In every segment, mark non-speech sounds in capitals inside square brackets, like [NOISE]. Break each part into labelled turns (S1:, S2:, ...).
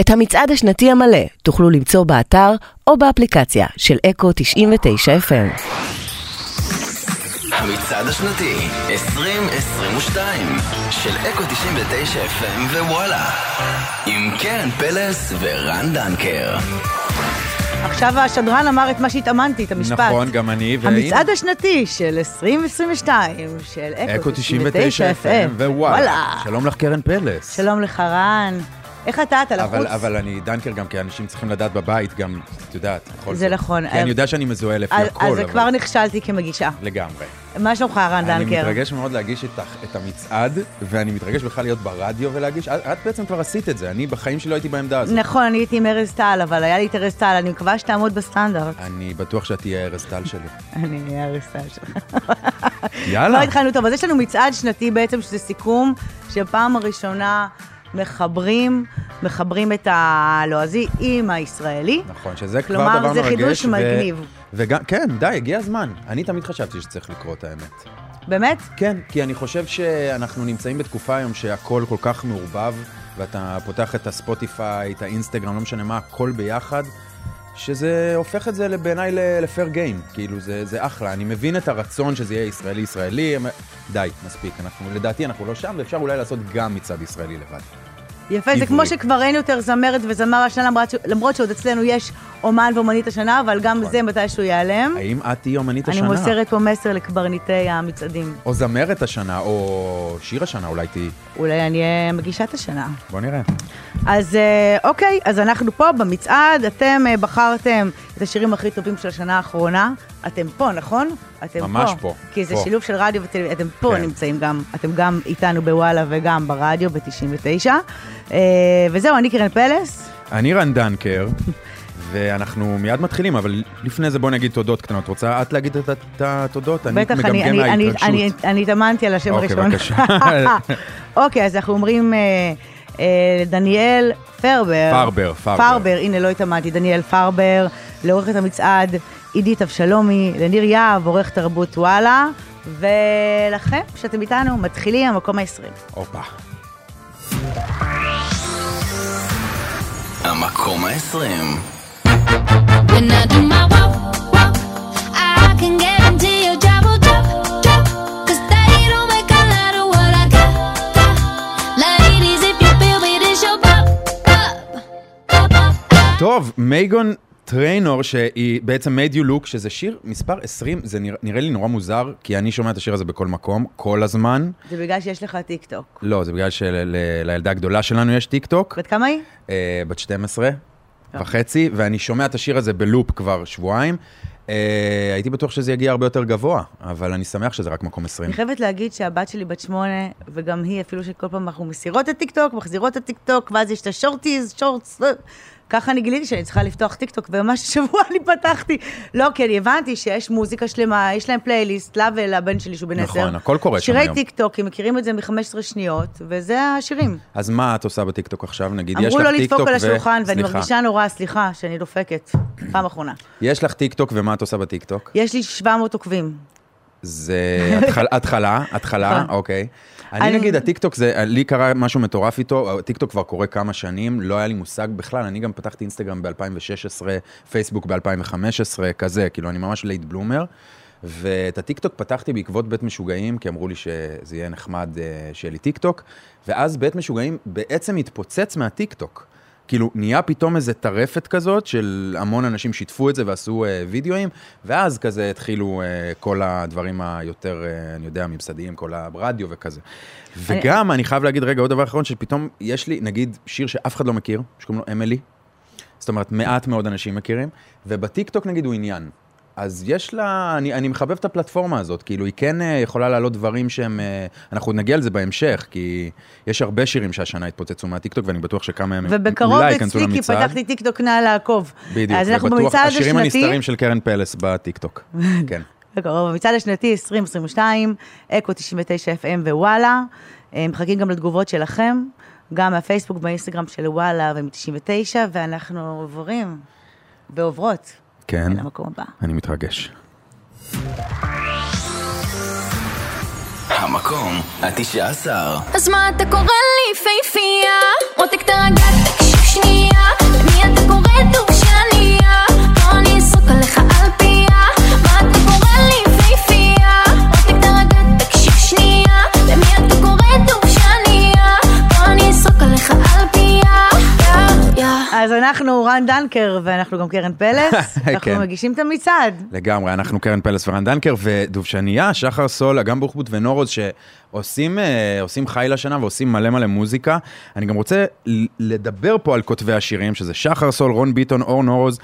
S1: את המצעד השנתי המלא תוכלו למצוא באתר או באפליקציה של אקו 99 FM.
S2: המצעד השנתי 2022 של אקו 99 FM ווואלה עם קרן פלס ורן דנקר.
S3: עכשיו השדרן אמר את מה שהתאמנתי, את המשפט.
S4: נכון, גם אני, והנה.
S3: המצעד השנתי של 2022 של אקו
S4: אקו 99 FM, ווואלה. שלום לך, קרן פלס.
S3: שלום לך, רן. איך אתה? אתה לחוץ?
S4: אבל, אבל אני דנקר גם, כי אנשים צריכים לדעת בבית גם, את יודעת, בכל
S3: זה נכון.
S4: כי אני יודע שאני מזוהה לפי הכל,
S3: אז
S4: אבל...
S3: כבר נכשלתי כמגישה.
S4: לגמרי.
S3: מה שלומך, רן
S4: אני
S3: דנקר?
S4: מתרגש מאוד להגיש את המצעד, ואני מתרגש בכלל להיות ברדיו ולהגיש. את, את בעצם כבר עשית את זה, אני בחיים שלי לא הייתי בעמדה הזאת.
S3: נכון, אני הייתי עם ארז טל, אבל היה לי את ארז טל, אני מקווה שתעמוד בסטנדרט.
S4: אני בטוח שאת תהיה ארז טל שלי.
S3: אני אהיה ארז טל שלך.
S4: יאללה.
S3: לא התחלנו טוב, אז יש לנו מצעד שנתי בעצם, שזה סיכום שפעם הראשונה מחברים, מחברים את הלועזי עם הישראלי.
S4: נכון, שזה כבר
S3: כלומר,
S4: דבר
S3: זה
S4: מרגש.
S3: חידוש
S4: ו-
S3: מגניב.
S4: וגם, כן, די, הגיע הזמן. אני תמיד חשבתי שצריך לקרות האמת.
S3: באמת?
S4: כן, כי אני חושב שאנחנו נמצאים בתקופה היום שהכל כל כך מעורבב, ואתה פותח את הספוטיפיי, את האינסטגרם, לא משנה מה, הכל ביחד, שזה הופך את זה בעיניי לפייר גיים. כאילו, זה, זה אחלה. אני מבין את הרצון שזה יהיה ישראלי-ישראלי, די, מספיק. אנחנו, לדעתי אנחנו לא שם, ואפשר אולי לעשות גם מצעד ישראלי לבד.
S3: יפה, זה. כמו שכבר אין יותר זמרת וזמר השנה, למרות שעוד אצלנו יש אומן ואומנית השנה, אבל גם
S4: נכון.
S3: זה מתישהו ייעלם.
S4: האם את תהיי אומנית
S3: אני
S4: השנה?
S3: מוסרת פה מסר לקברניטי המצעדים.
S4: או זמרת השנה, או שיר השנה אולי תהיי.
S3: אולי אני אהיה מגישת השנה.
S4: בוא נראה.
S3: אז אה, אוקיי, אז אנחנו פה במצעד, אתם אה, בחרתם את השירים הכי טובים של השנה האחרונה. אתם פה, נכון? אתם
S4: ממש פה,
S3: כי זה
S4: פה.
S3: שילוב של רדיו וטלוויזיה, אתם פה
S4: כן.
S3: נמצאים גם, אתם גם איתנו בוואלה וגם ברדיו ב-99. אה, וזהו, אני קרן פלס.
S4: אני רן דנקר, [LAUGHS] ואנחנו מיד מתחילים, אבל לפני זה בוא נגיד תודות קטנות. רוצה את להגיד את התודות? אני
S3: בטח, אני, התאמנתי על השם
S4: אוקיי,
S3: הראשון.
S4: בבקשה. [LAUGHS]
S3: אוקיי, אז אנחנו אומרים אה, אה, דניאל פרבר.
S4: פרבר, פרבר.
S3: פרבר, הנה, לא התאמנתי, דניאל פרבר, לעורכת המצעד עידית אבשלומי, לניר יהב, עורך תרבות וואלה, ולכם, שאתם איתנו, מתחילים המקום ה-20.
S4: הופה.
S2: המקום ה-20.
S4: טוב, מייגן טריינור, שהיא בעצם made you look, שזה שיר מספר 20, זה נראה, נראה לי נורא מוזר, כי אני שומע את השיר הזה בכל מקום, כל הזמן.
S3: זה בגלל שיש לך טיק טוק.
S4: לא, זה בגלל שלילדה הגדולה שלנו יש טיק טוק,
S3: בת כמה היא?
S4: אה, בת 12 וחצי, ואני שומע את השיר הזה בלופ כבר שבועיים. אה, הייתי בטוח שזה יגיע הרבה יותר גבוה, אבל אני שמח שזה רק מקום 20.
S3: אני חייבת להגיד שהבת שלי בת שמונה, וגם היא, אפילו שכל פעם אנחנו מסירות את טיקטוק, מחזירות את טיקטוק, ואז יש את ה shorties, shorts, ככה אני גיליתי שאני צריכה לפתוח טיקטוק, וממש השבוע אני פתחתי. לא, כי אני הבנתי שיש מוזיקה שלמה, יש להם פלייליסט, לה ולבן שלי שהוא בן עשר.
S4: נכון, הכל קורה שם
S3: שירי
S4: היום.
S3: טיקטוק, הם מכירים את זה מ-15 שניות, וזה השירים.
S4: אז מה את עושה בטיקטוק עכשיו? נגיד, יש לך
S3: אמרו לו לדפוק על השולחן, ואני. מרגישה נורא, סליחה, שאני דופקת. פעם אחרונה.
S4: יש לך טיקטוק, ומה את עושה בטיקטוק?
S3: יש לי 700 עוקבים.
S4: זה התחל, התחלה, התחלה,
S3: נכון.
S4: אוקיי. אני
S3: אני-
S4: נגיד, הטיקטוק, זה, לי קרה משהו מטורף איתו, הטיקטוק כבר קורה כמה שנים, לא היה לי מושג בכלל, אני גם פתחתי אינסטגרם ב-2016, פייסבוק ב-2015, כזה, כאילו, אני ממש late bloomer. ואת הטיקטוק פתחתי בעקבות בית משוגעים, כי אמרו לי שזה יהיה נחמד אה, שיהיה לי טיקטוק, ואז בית משוגעים בעצם התפוצץ מהטיקטוק. כאילו, נהיה פתאום איזה טרפת כזאת של המון אנשים שיתפו את זה ועשו אה, וידאוים, ואז כזה התחילו אה, כל הדברים היותר, אה, אני יודע, ממסדיים, כל הרדיו וכזה. וגם, אני חייב להגיד, רגע, עוד דבר אחרון, שפתאום יש לי, נגיד, שיר שאף אחד לא מכיר, שקוראים לו אמילי, זאת אומרת, מעט מאוד אנשים מכירים, ובטיקטוק נגיד הוא עניין. אז יש לה, אני, אני מחבב את הפלטפורמה הזאת, כאילו היא כן אה, יכולה להעלות דברים שהם, אה, אנחנו נגיע לזה בהמשך, כי יש הרבה שירים שהשנה התפוצצו מהטיקטוק, ואני בטוח שכמה
S3: ובקרוב
S4: אולי ייכנסו
S3: אצלי, כי
S4: למצעד.
S3: פתחתי טיקטוק נא לעקוב.
S4: בדיוק,
S3: אז אנחנו במצעד
S4: השירים
S3: השנתי.
S4: הנסתרים של קרן פלס בטיקטוק. [LAUGHS] כן.
S3: בקרוב, במצעד השנתי 2022, אקו 99 FM ווואלה. אה, מחכים גם לתגובות שלכם, גם מהפייסבוק, באינסטגרם של וואלה ומ-99, ואנחנו עוברים ועוברות
S4: כן.
S3: למקום הבא.
S4: אני מתרגש.
S2: המקום, התשעה עשר.
S5: אז מה אתה קורא לי פייפייה? עותק את הרגל, תקשיב שנייה.
S6: למי אתה קורא דורשניה? בוא לא אני אסרוק עליך על פיה. מה אתה קורא לי פייפייה? עותק את הרגל, תקשיב שנייה. למי אתה קורא דורשניה?
S3: אז אנחנו רן דנקר ואנחנו גם קרן פלס, [LAUGHS]
S4: כן.
S3: אנחנו מגישים את המצעד.
S4: לגמרי, אנחנו קרן פלס ורן דנקר ודובשניה, שחר סול, אגם בוחבוט ונורוז שעושים אה, חי לשנה ועושים מלא מלא מוזיקה. אני גם רוצה לדבר פה על כותבי השירים, שזה שחר סול, רון ביטון, אור נורוז,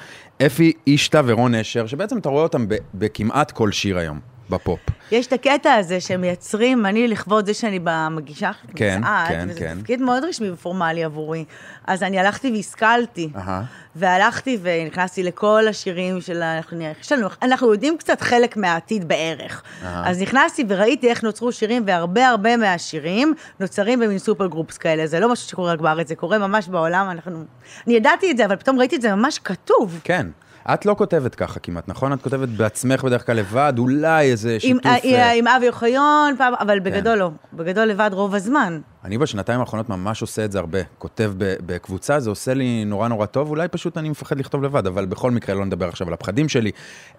S4: אפי אישתה ורון אשר, שבעצם אתה רואה אותם בכמעט כל שיר היום. בפופ.
S3: יש את הקטע הזה שהם מייצרים, אני לכבוד זה שאני במגישה
S4: כן,
S3: מצעד,
S4: כן,
S3: וזה
S4: כן.
S3: תפקיד מאוד רשמי ופורמלי עבורי. אז אני הלכתי והשכלתי,
S4: אהה.
S3: והלכתי ונכנסתי לכל השירים של ה... אנחנו, אנחנו יודעים קצת חלק מהעתיד בערך. אז נכנסתי וראיתי איך נוצרו שירים, והרבה הרבה מהשירים נוצרים במין super groups כאלה. זה לא משהו שקורה רק בארץ, זה קורה ממש בעולם. אנחנו... אני ידעתי את זה, אבל פתאום ראיתי את זה ממש כתוב.
S4: כן. את לא כותבת ככה כמעט, נכון? את כותבת בעצמך בדרך כלל לבד, אולי איזה שיתוף...
S3: אה,
S4: אה,
S3: עם אבי אוחיון, פעם, אבל בגדול לא. בגדול לבד רוב הזמן.
S4: אני בשנתיים האחרונות ממש עושה את זה הרבה. כותב בקבוצה, זה עושה לי נורא נורא טוב, אולי פשוט אני מפחד לכתוב לבד, אבל בכל מקרה לא נדבר עכשיו על הפחדים שלי.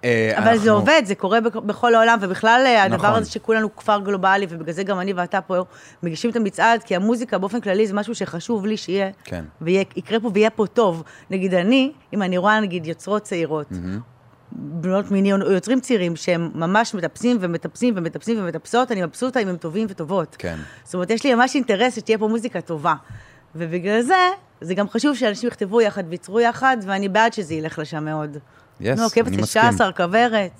S4: אה,
S3: אבל זה עובד, זה קורה בכ- בכל העולם, ובכלל הדבר
S4: נכון.
S3: הזה שכולנו כפר גלובלי, ובגלל זה גם אני ואתה פה מגישים את המצעד, כי המוזיקה באופן כללי זה משהו שחשוב לי שיהיה,
S4: כן.
S3: ויקרה פה ויהיה פה טוב. נגיד אני, אם אני רואה נגיד יוצרות צעירות, בנות מיני או יוצרים צעירים שהם ממש מטפסים ומטפסים ומטפסים ומטפסות, אני מבסוטה אם הם טובים וטובות.
S4: כן.
S3: זאת אומרת, יש לי ממש אינטרס שתהיה פה מוזיקה טובה. ובגלל זה, זה גם חשוב שאנשים יכתבו יחד וייצרו יחד, ואני בעד שזה ילך לשם מאוד.
S4: Yes,
S3: נו, עוקבת
S4: אני מסכים.
S3: לש"ס, הרכברת.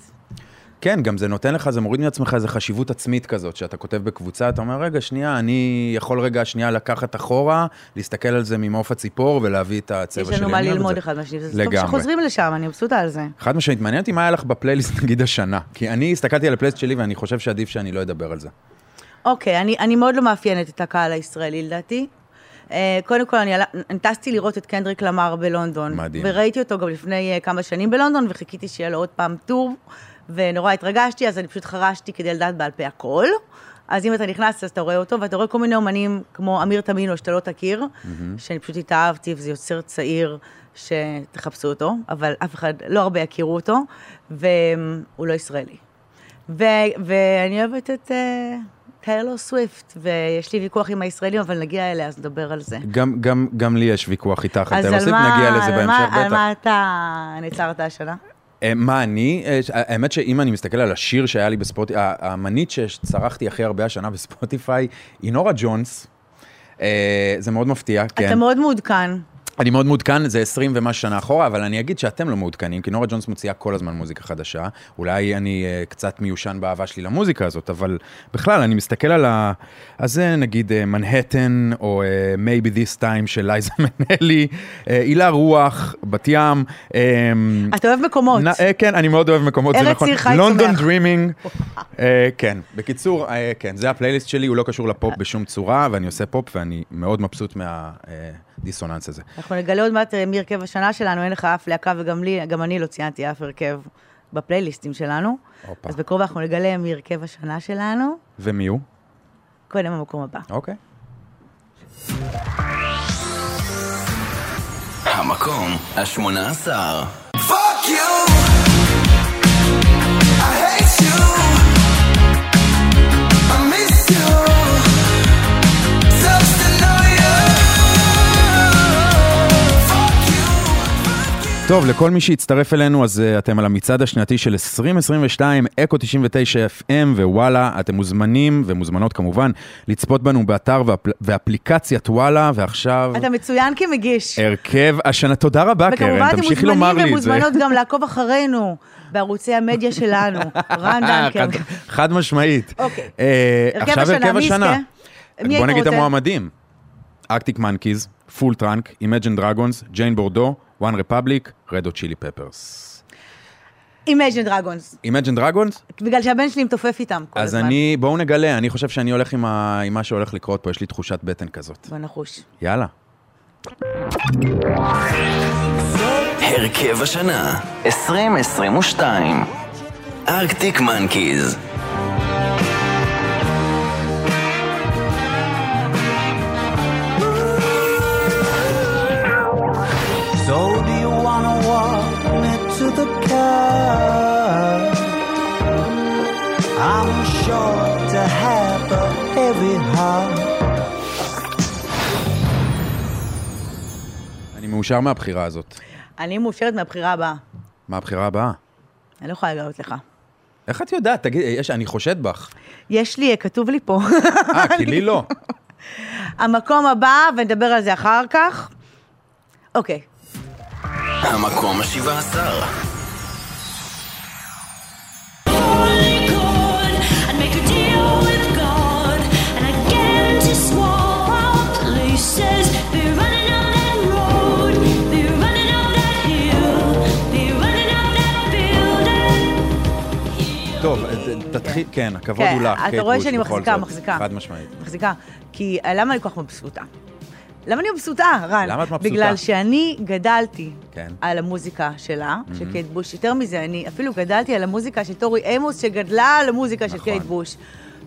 S4: כן, גם זה נותן לך, זה מוריד מעצמך איזו חשיבות עצמית כזאת, שאתה כותב בקבוצה, אתה אומר, רגע, שנייה, אני יכול רגע שנייה לקחת אחורה, להסתכל על זה ממעוף הציפור ולהביא את הצבע
S3: יש
S4: שלי.
S3: לנו מה ללמוד. אחד מהשני, זה טוב. שחוזרים לשם, אני מבסוטה על זה.
S4: חד משמעית, מעניין אותי מה היה לך בפלייליסט [LAUGHS] נגיד השנה. כי אני הסתכלתי על הפלייליסט שלי ואני חושב שעדיף שאני לא אדבר על זה.
S3: אוקיי, אני, אני מאוד לא מאפיינת את הקהל הישראלי לדעתי. אה, קודם כל, אני, אני טסתי לראות את קנדריק למר בלונדון.
S4: מדהים.
S3: וראיתי אותו גם לפני אה, כמה שנים בלונדון, וחיכיתי שיהיה לו עוד פעם טור, ונורא התרגשתי, אז אני פשוט חרשתי כדי לדעת בעל פה הכל. אז אם אתה נכנס, אז אתה רואה אותו, ואתה רואה כל מיני אומנים, כמו אמיר תמינו, שאתה לא תכיר, שאני פשוט התאהבתי, וזה יוצר צעיר, שתחפשו אותו, אבל אף אחד, לא הרבה יכירו אותו, והוא לא ישראלי. ו- ואני אוהבת את אה, טיילור סוויפט, ויש לי ויכוח עם הישראלים, אבל נגיע אליה, אז נדבר על זה.
S4: גם, גם, גם לי יש ויכוח איתך על
S3: אז
S4: טיילור סוויפט, נגיע לזה בהמשך בטח.
S3: על מה אתה נעצרת השנה?
S4: אה, מה אני? אה, ש- האמת שאם אני מסתכל על השיר שהיה לי בספוטיפיי, האמנית שצרחתי הכי הרבה השנה בספוטיפיי, היא נורה ג'ונס. אה, זה מאוד מפתיע, כן.
S3: אתה מאוד מעודכן.
S4: אני מאוד מעודכן, זה 20 ומשהו שנה אחורה, אבל אני אגיד שאתם לא מעודכנים, כי נורה ג'ונס מוציאה כל הזמן מוזיקה חדשה. אולי אני uh, קצת מיושן באהבה שלי למוזיקה הזאת, אבל בכלל, אני מסתכל על ה... אז זה נגיד מנהטן, או uh, Maybe This Time של לייזה [LAUGHS] מנלי, אה, הילה רוח, בת ים. אה,
S3: אתה אוהב מקומות.
S4: נ- אה, כן, אני מאוד אוהב מקומות, זה
S3: ארץ
S4: נכון.
S3: עיר חי
S4: לונדון. דרימינג. כן, בקיצור, אה, כן, זה הפלייליסט שלי, הוא לא קשור לפופ בשום צורה, ואני עושה פופ, ואני מאוד מבסוט מהדיסוננס הזה.
S3: אנחנו נגלה עוד מעט אה, מי הרכב השנה שלנו, אין לך אף להקה, וגם לי, גם אני לא ציינתי אף הרכב בפלייליסטים שלנו.
S4: הופה.
S3: אז בקרוב אנחנו נגלה מי הרכב השנה שלנו,
S4: ומי הוא?
S3: קודם המקום הבא.
S4: אוקיי.
S2: המקום השמונה עשר.
S7: Fuck you. I hate you.
S4: טוב, לכל מי שהצטרף אלינו, אז uh, אתם על המצעד השנתי של 2022, אקו 99 FM ווואלה, אתם מוזמנים ומוזמנות כמובן לצפות בנו באתר ואפל... ואפליקציית וואלה, ועכשיו
S3: אתה מצוין כמגיש.
S4: הרכב השנה, תודה רבה
S3: וכמובן
S4: קרן,
S3: אתם
S4: תמשיכי לומר
S3: מוזמנים
S4: לי את זה.
S3: ומוזמנות גם לעקוב אחרינו בערוצי המדיה שלנו. [LAUGHS] רן דנקר.
S4: חד- חד משמעית.
S3: אוקיי.
S4: אה,
S3: הרכב
S4: עכשיו הרכב השנה. בוא נגיד את? המועמדים. Arctic Monkeys, פול טראנק, Imagine Dragons, ג'יין בורדו, OneRepublic, Red Hot Chili Peppers.
S3: Imagine Dragons.
S4: Imagine Dragons?
S3: בגלל שהבן שלי מתופף איתם כל
S4: אז
S3: הזמן.
S4: אני, בואו נגלה, אני חושב שאני הולך עם, ה, עם מה שהולך לקרות פה, יש לי תחושת בטן כזאת.
S3: בוא נחוש.
S4: יאללה.
S2: הרכב השנה 2022 ארקטיק מנקיז
S4: מאושר מהבחירה הזאת?
S3: אני מאושרת מהבחירה הבאה.
S4: מה הבחירה הבאה?
S3: אני לא יכולה לגלות לך.
S4: איך את יודעת? תגיד, יש, אני חושד בך.
S3: יש לי, כתוב לי פה.
S4: אה, כי לי לא. [LAUGHS]
S3: המקום הבא, ונדבר על זה אחר כך. אוקיי.
S2: המקום
S4: ה-17. תתחיל, כן, הכבוד
S3: כן,
S4: הוא לך,
S3: אתה רואה שאני מחזיקה. מחזיקה.
S4: חד משמעית.
S3: מחזיקה. כי אה, למה אני כל כך מבסוטה? למה אני מבסוטה, רן?
S4: למה את מבסוטה?
S3: בגלל שאני גדלתי
S4: כן.
S3: על המוזיקה שלה, של קייט בוש. יותר מזה, אני אפילו גדלתי על המוזיקה של טורי אימוס, שגדלה על המוזיקה של
S4: נכון.
S3: קייט בוש.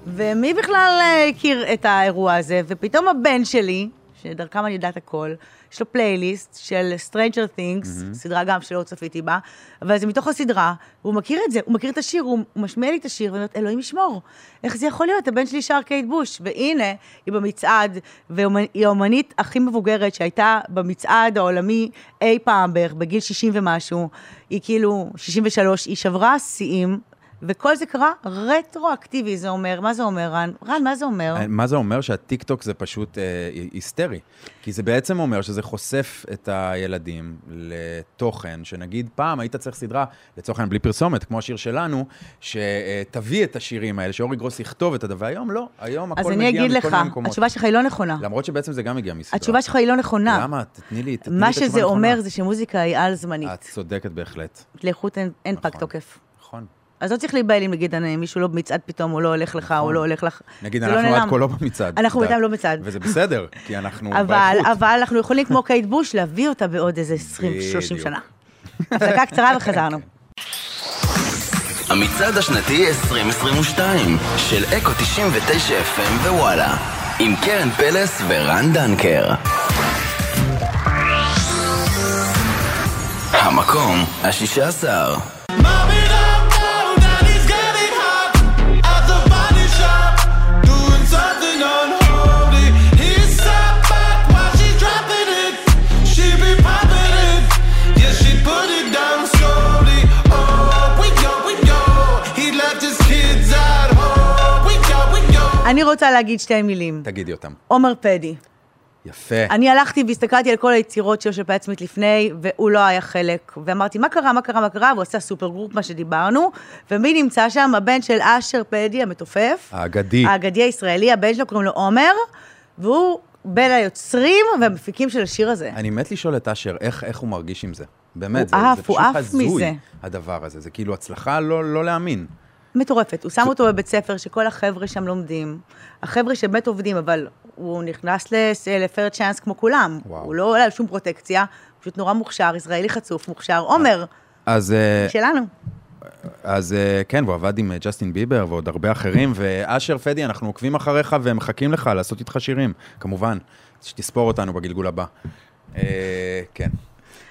S3: ומי בכלל אה, הכיר את האירוע הזה? ופתאום הבן שלי, שדרכם אני יודעת הכל, יש לו פלייליסט של Stranger Things, סדרה גם שלא צפיתי בה, אבל זה מתוך הסדרה, והוא מכיר את זה, הוא מכיר את השיר, הוא, הוא משמיע לי את השיר, ואני אומרת, אלוהים ישמור, איך זה יכול להיות? הבן שלי שר קייט בוש, והנה, היא במצעד, והיא האומנית הכי מבוגרת שהייתה במצעד העולמי אי פעם בערך, בגיל 60 ומשהו, היא כאילו 63, היא שברה שיאים. וכל זה קרה רטרואקטיבי, זה אומר, מה זה אומר, רן? רן, מה זה אומר?
S4: מה זה אומר? שהטיקטוק זה פשוט אה, היסטרי. כי זה בעצם אומר שזה חושף את הילדים לתוכן, שנגיד פעם היית צריך סדרה, לצורך העניין בלי פרסומת, כמו השיר שלנו, שתביא את השירים האלה, שאורי גרוס יכתוב את הדבר, והיום לא, היום הכל
S3: אז
S4: מגיע
S3: אני
S4: מכל
S3: אגיד
S4: מיני
S3: לך,
S4: מקומות.
S3: התשובה שלך היא לא נכונה.
S4: למרות שבעצם זה גם מגיע מסדרה.
S3: התשובה שלך היא לא נכונה.
S4: למה? תתני לי, תתני לי
S3: מה
S4: את התשובה
S3: שזה
S4: הנכונה.
S3: אומר זה שמוזיקה היא על-זמנית.
S4: את צודקת בהחלט.
S3: לאיכות אין- אין פג
S4: נכון.
S3: תוקף.
S4: נכון.
S3: אז לא צריך להיבהל אם נגיד אני- מישהו לא במצעד פתאום, או לא הולך לך, או לא הולך לך.
S4: נגיד,
S3: זה לא
S4: אנחנו. עד כה לא במצעד.
S3: אנחנו. בינתיים לא במצעד.
S4: וזה בסדר, כי אנחנו
S3: אבל,
S4: באיכות.
S3: אבל אנחנו יכולים כמו קייט בוש להביא אותה בעוד איזה 20-30
S4: בדיוק.
S3: שנה. הפסקה קצרה וחזרנו.
S2: המצעד השנתי 2022 של אקו 99 FM ווואלה עם קרן פלס ורן דנקר המקום השישה עשר
S3: אני רוצה להגיד שתי מילים.
S4: תגידי אותם.
S3: עומר פדי.
S4: יפה.
S3: אני הלכתי והסתכלתי על כל היצירות שלו של סמית לפני, והוא לא היה חלק. ואמרתי, מה קרה, מה קרה, מה קרה? והוא עשה super group, מה שדיברנו. ומי נמצא שם? הבן של אשר פדי המתופף.
S4: האגדי.
S3: האגדי הישראלי, הבן שלו קוראים לו עומר, והוא בין היוצרים והמפיקים של השיר הזה.
S4: אני מת לשאול את אשר, איך, איך הוא מרגיש עם זה? באמת,
S3: הוא
S4: זה,
S3: עף,
S4: זה
S3: הוא
S4: פשוט הזוי,
S3: מזה.
S4: הדבר הזה. זה כאילו הצלחה לא, לא להאמין.
S3: מטורפת. הוא שם אותו בבית ספר שכל החבר'ה שם לומדים. החבר'ה שבאמת עובדים, אבל הוא נכנס לפרד צ'אנס כמו כולם.
S4: וואו.
S3: הוא לא עולה על שום פרוטקציה, פשוט נורא מוכשר, ישראלי חצוף, מוכשר. עומר,
S4: אז, אה,
S3: שלנו.
S4: אז אה, כן, והוא עבד עם אה, ג'סטין ביבר ועוד הרבה אחרים, ואשר פדי, אנחנו עוקבים אחריך ומחכים לך לעשות איתך שירים, כמובן, שתספור אותנו בגלגול הבא. אה, כן.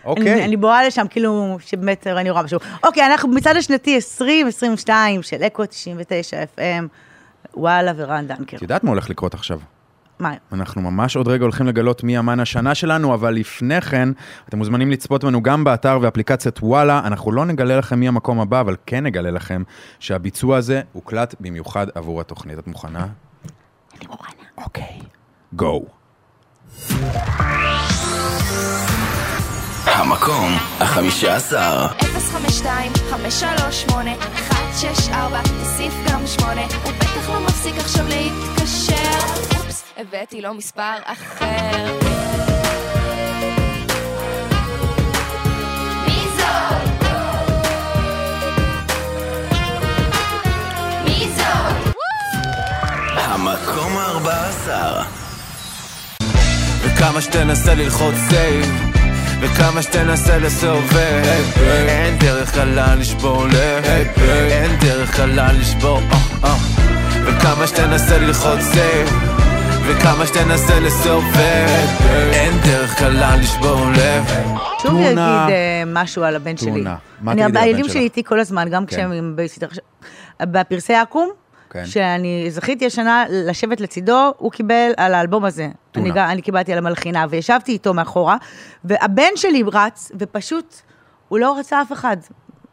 S4: אוקיי.
S3: אני, אני בואה לשם, כאילו, שבאמת אני רואה משהו. אוקיי, אנחנו במצעד השנתי 2022 של אקו 99 FM, וואלה ורן דנקר.
S4: את יודעת מה הולך לקרות עכשיו?
S3: מה?
S4: אנחנו ממש עוד רגע הולכים לגלות מי אמן השנה שלנו, אבל לפני כן, אתם מוזמנים לצפות בנו גם באתר ואפליקציית וואלה. אנחנו לא נגלה לכם מי המקום הבא, אבל כן נגלה לכם שהביצוע הזה הוקלט במיוחד עבור התוכנית. את מוכנה?
S3: אני מוכנה.
S4: אוקיי. גו.
S2: המקום החמישה עשר.
S6: 052 538 164 תוסיף גם 8 הוא בטח לא מפסיק עכשיו להתקשר. אופס, הבאתי לו מספר אחר. מי זאת? מי זאת?
S2: המקום הארבע עשר.
S8: וכמה שתנסה ללחוץ save וכמה שתנסה לסובב אין דרך קלה לשבור לב אין דרך קלה לשבור אה, אה. וכמה שתנסה ללחוץ save וכמה שתנסה לסובב אין דרך קלה לשבור לב
S3: שוב. להגיד אה, משהו על הבן שלי.
S4: טונה. מה
S3: אני-
S4: תגידי על הבן
S3: הילדים
S4: שלך?
S3: שלי איתי כל הזמן, גם
S4: כן.
S3: כשהם. בפרסי עכו"ם,
S4: כן.
S3: שאני זכיתי השנה לשבת לצידו, הוא קיבל על האלבום הזה. אני, אני קיבלתי על המלחינה, וישבתי איתו מאחורה, והבן שלי רץ, ופשוט, הוא לא רצה אף אחד,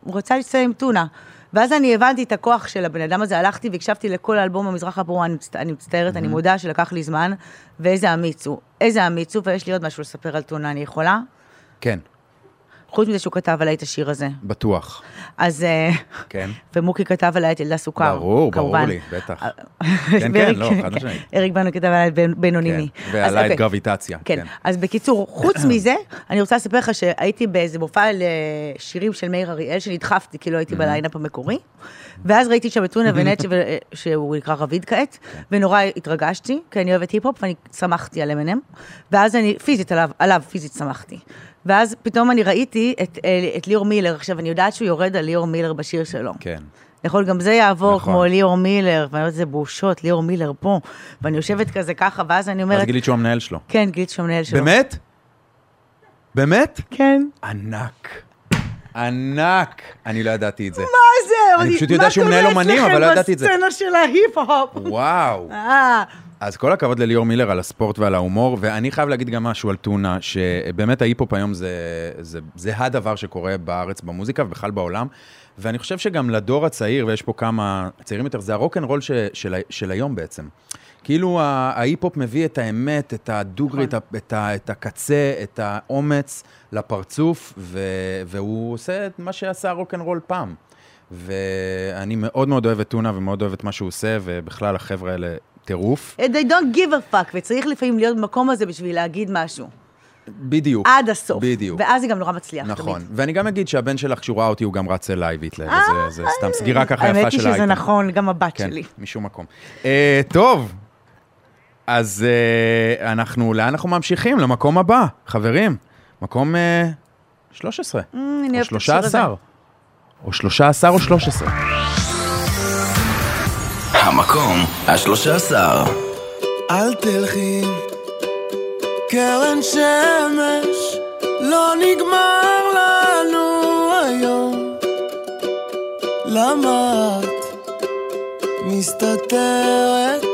S3: הוא רצה להצטלם עם טונה. ואז אני הבנתי את הכוח של הבן אדם הזה, הלכתי והקשבתי לכל האלבום המזרח הפרוע, אני, מצט... אני מצטערת, אני מודה שלקח לי זמן, ואיזה אמיץ הוא, איזה אמיץ הוא, ויש לי עוד משהו לספר על טונה, אני יכולה?
S4: כן,
S3: חוץ מזה שהוא כתב עליי את השיר הזה.
S4: בטוח.
S3: אז... אה,
S4: כן. [LAUGHS]
S3: ומוקי כתב עליי את ילדה סוכר.
S4: ברור, ברור
S3: כמובן.
S4: לי, בטח.
S3: אה,
S4: כן, כן, לא, חד משמעית.
S3: אריק בנו כתב עליי את בינונימי.
S4: כן, ועליי את
S3: אוקיי.
S4: גרביטציה.
S3: כן, אז בקיצור, חוץ [COUGHS] מזה, אני רוצה לספר לך שהייתי באיזה מופע לשירים של מאיר אריאל, שנדחפתי, כי לא הייתי בליינאפ המקורי, ואז ראיתי שם את טונה [COUGHS] ונט, ש- שהוא נקרא רביד כעת,
S4: כן.
S3: ונורא התרגשתי, כי אני אוהבת היפ-הופ, ואני שמחתי על Eminem, ואז אני, פיזית עליו, עליו פיזית שמחתי. ואז פתאום אני ראיתי את, אה, את ליאור מילר, עכשיו אני יודעת שהוא יורד על ליאור מילר בשיר שלו.
S4: כן.
S3: יכול גם זה יעבור
S4: נכון.
S3: כמו ליאור מילר, ואני אומרת, זה בושות, ליאור מילר פה, ואני יושבת כזה ככה, ואז אני
S4: אז
S3: אומרת,
S4: גילית שהוא המנהל שלו.
S3: כן, גילית שהוא המנהל שלו.
S4: באמת? באמת?
S3: כן.
S4: ענק. ענק. אני לא ידעתי את זה.
S3: מה זה?
S4: אני פשוט יודע שהוא מנהל אומנים, אבל לא ידעתי את זה.
S3: מה קורה אצלכם בסצנה של ההיפ-הופ?
S4: וואו. אז כל הכבוד לליאור מילר על הספורט ועל ההומור, ואני חייב להגיד גם משהו על טונה, שבאמת ההיפ-הופ היום זה, זה, זה הדבר שקורה בארץ במוזיקה ובכלל בעולם, ואני חושב שגם לדור הצעיר, ויש פה כמה צעירים יותר, זה הרוקנרול של, ה- של היום בעצם. כאילו ההיפ-הופ מביא את האמת, את הדוגרי, את, ה- את, ה- את הקצה, את האומץ לפרצוף, ו, והוא עושה את מה שעשה הרוקנרול פעם. ואני מאוד מאוד אוהב את טונה ומאוד אוהב את מה שהוא עושה, ובכלל החבר'ה האלה טירוף.
S3: they don't give a fuck, וצריך לפעמים להיות במקום הזה בשביל להגיד משהו.
S4: בדיוק.
S3: עד הסוף.
S4: בדיוק.
S3: ואז זה גם נורא מצליח.
S4: נכון,
S3: תמיד.
S4: ואני גם אגיד שהבן שלך, כשהוא ראה אותי, הוא גם רץ אליי והתלהב, זה- זה סתם סגירה ככה יפה
S3: האמת
S4: של
S3: היא שזה
S4: האייטם.
S3: נכון, גם הבת
S4: כן,
S3: שלי.
S4: משום מקום. אה, טוב, אז אה, אנחנו, לאן אנחנו ממשיכים? למקום הבא, חברים. מקום אה, 13.
S3: Mm,
S4: או
S3: אוהבת את השיר הזה.
S4: 13. או 13 או 13.
S2: המקום השלושה עשר.
S7: אל תלכי, קרן שמש, לא נגמר לנו היום. למה את מסתתרת?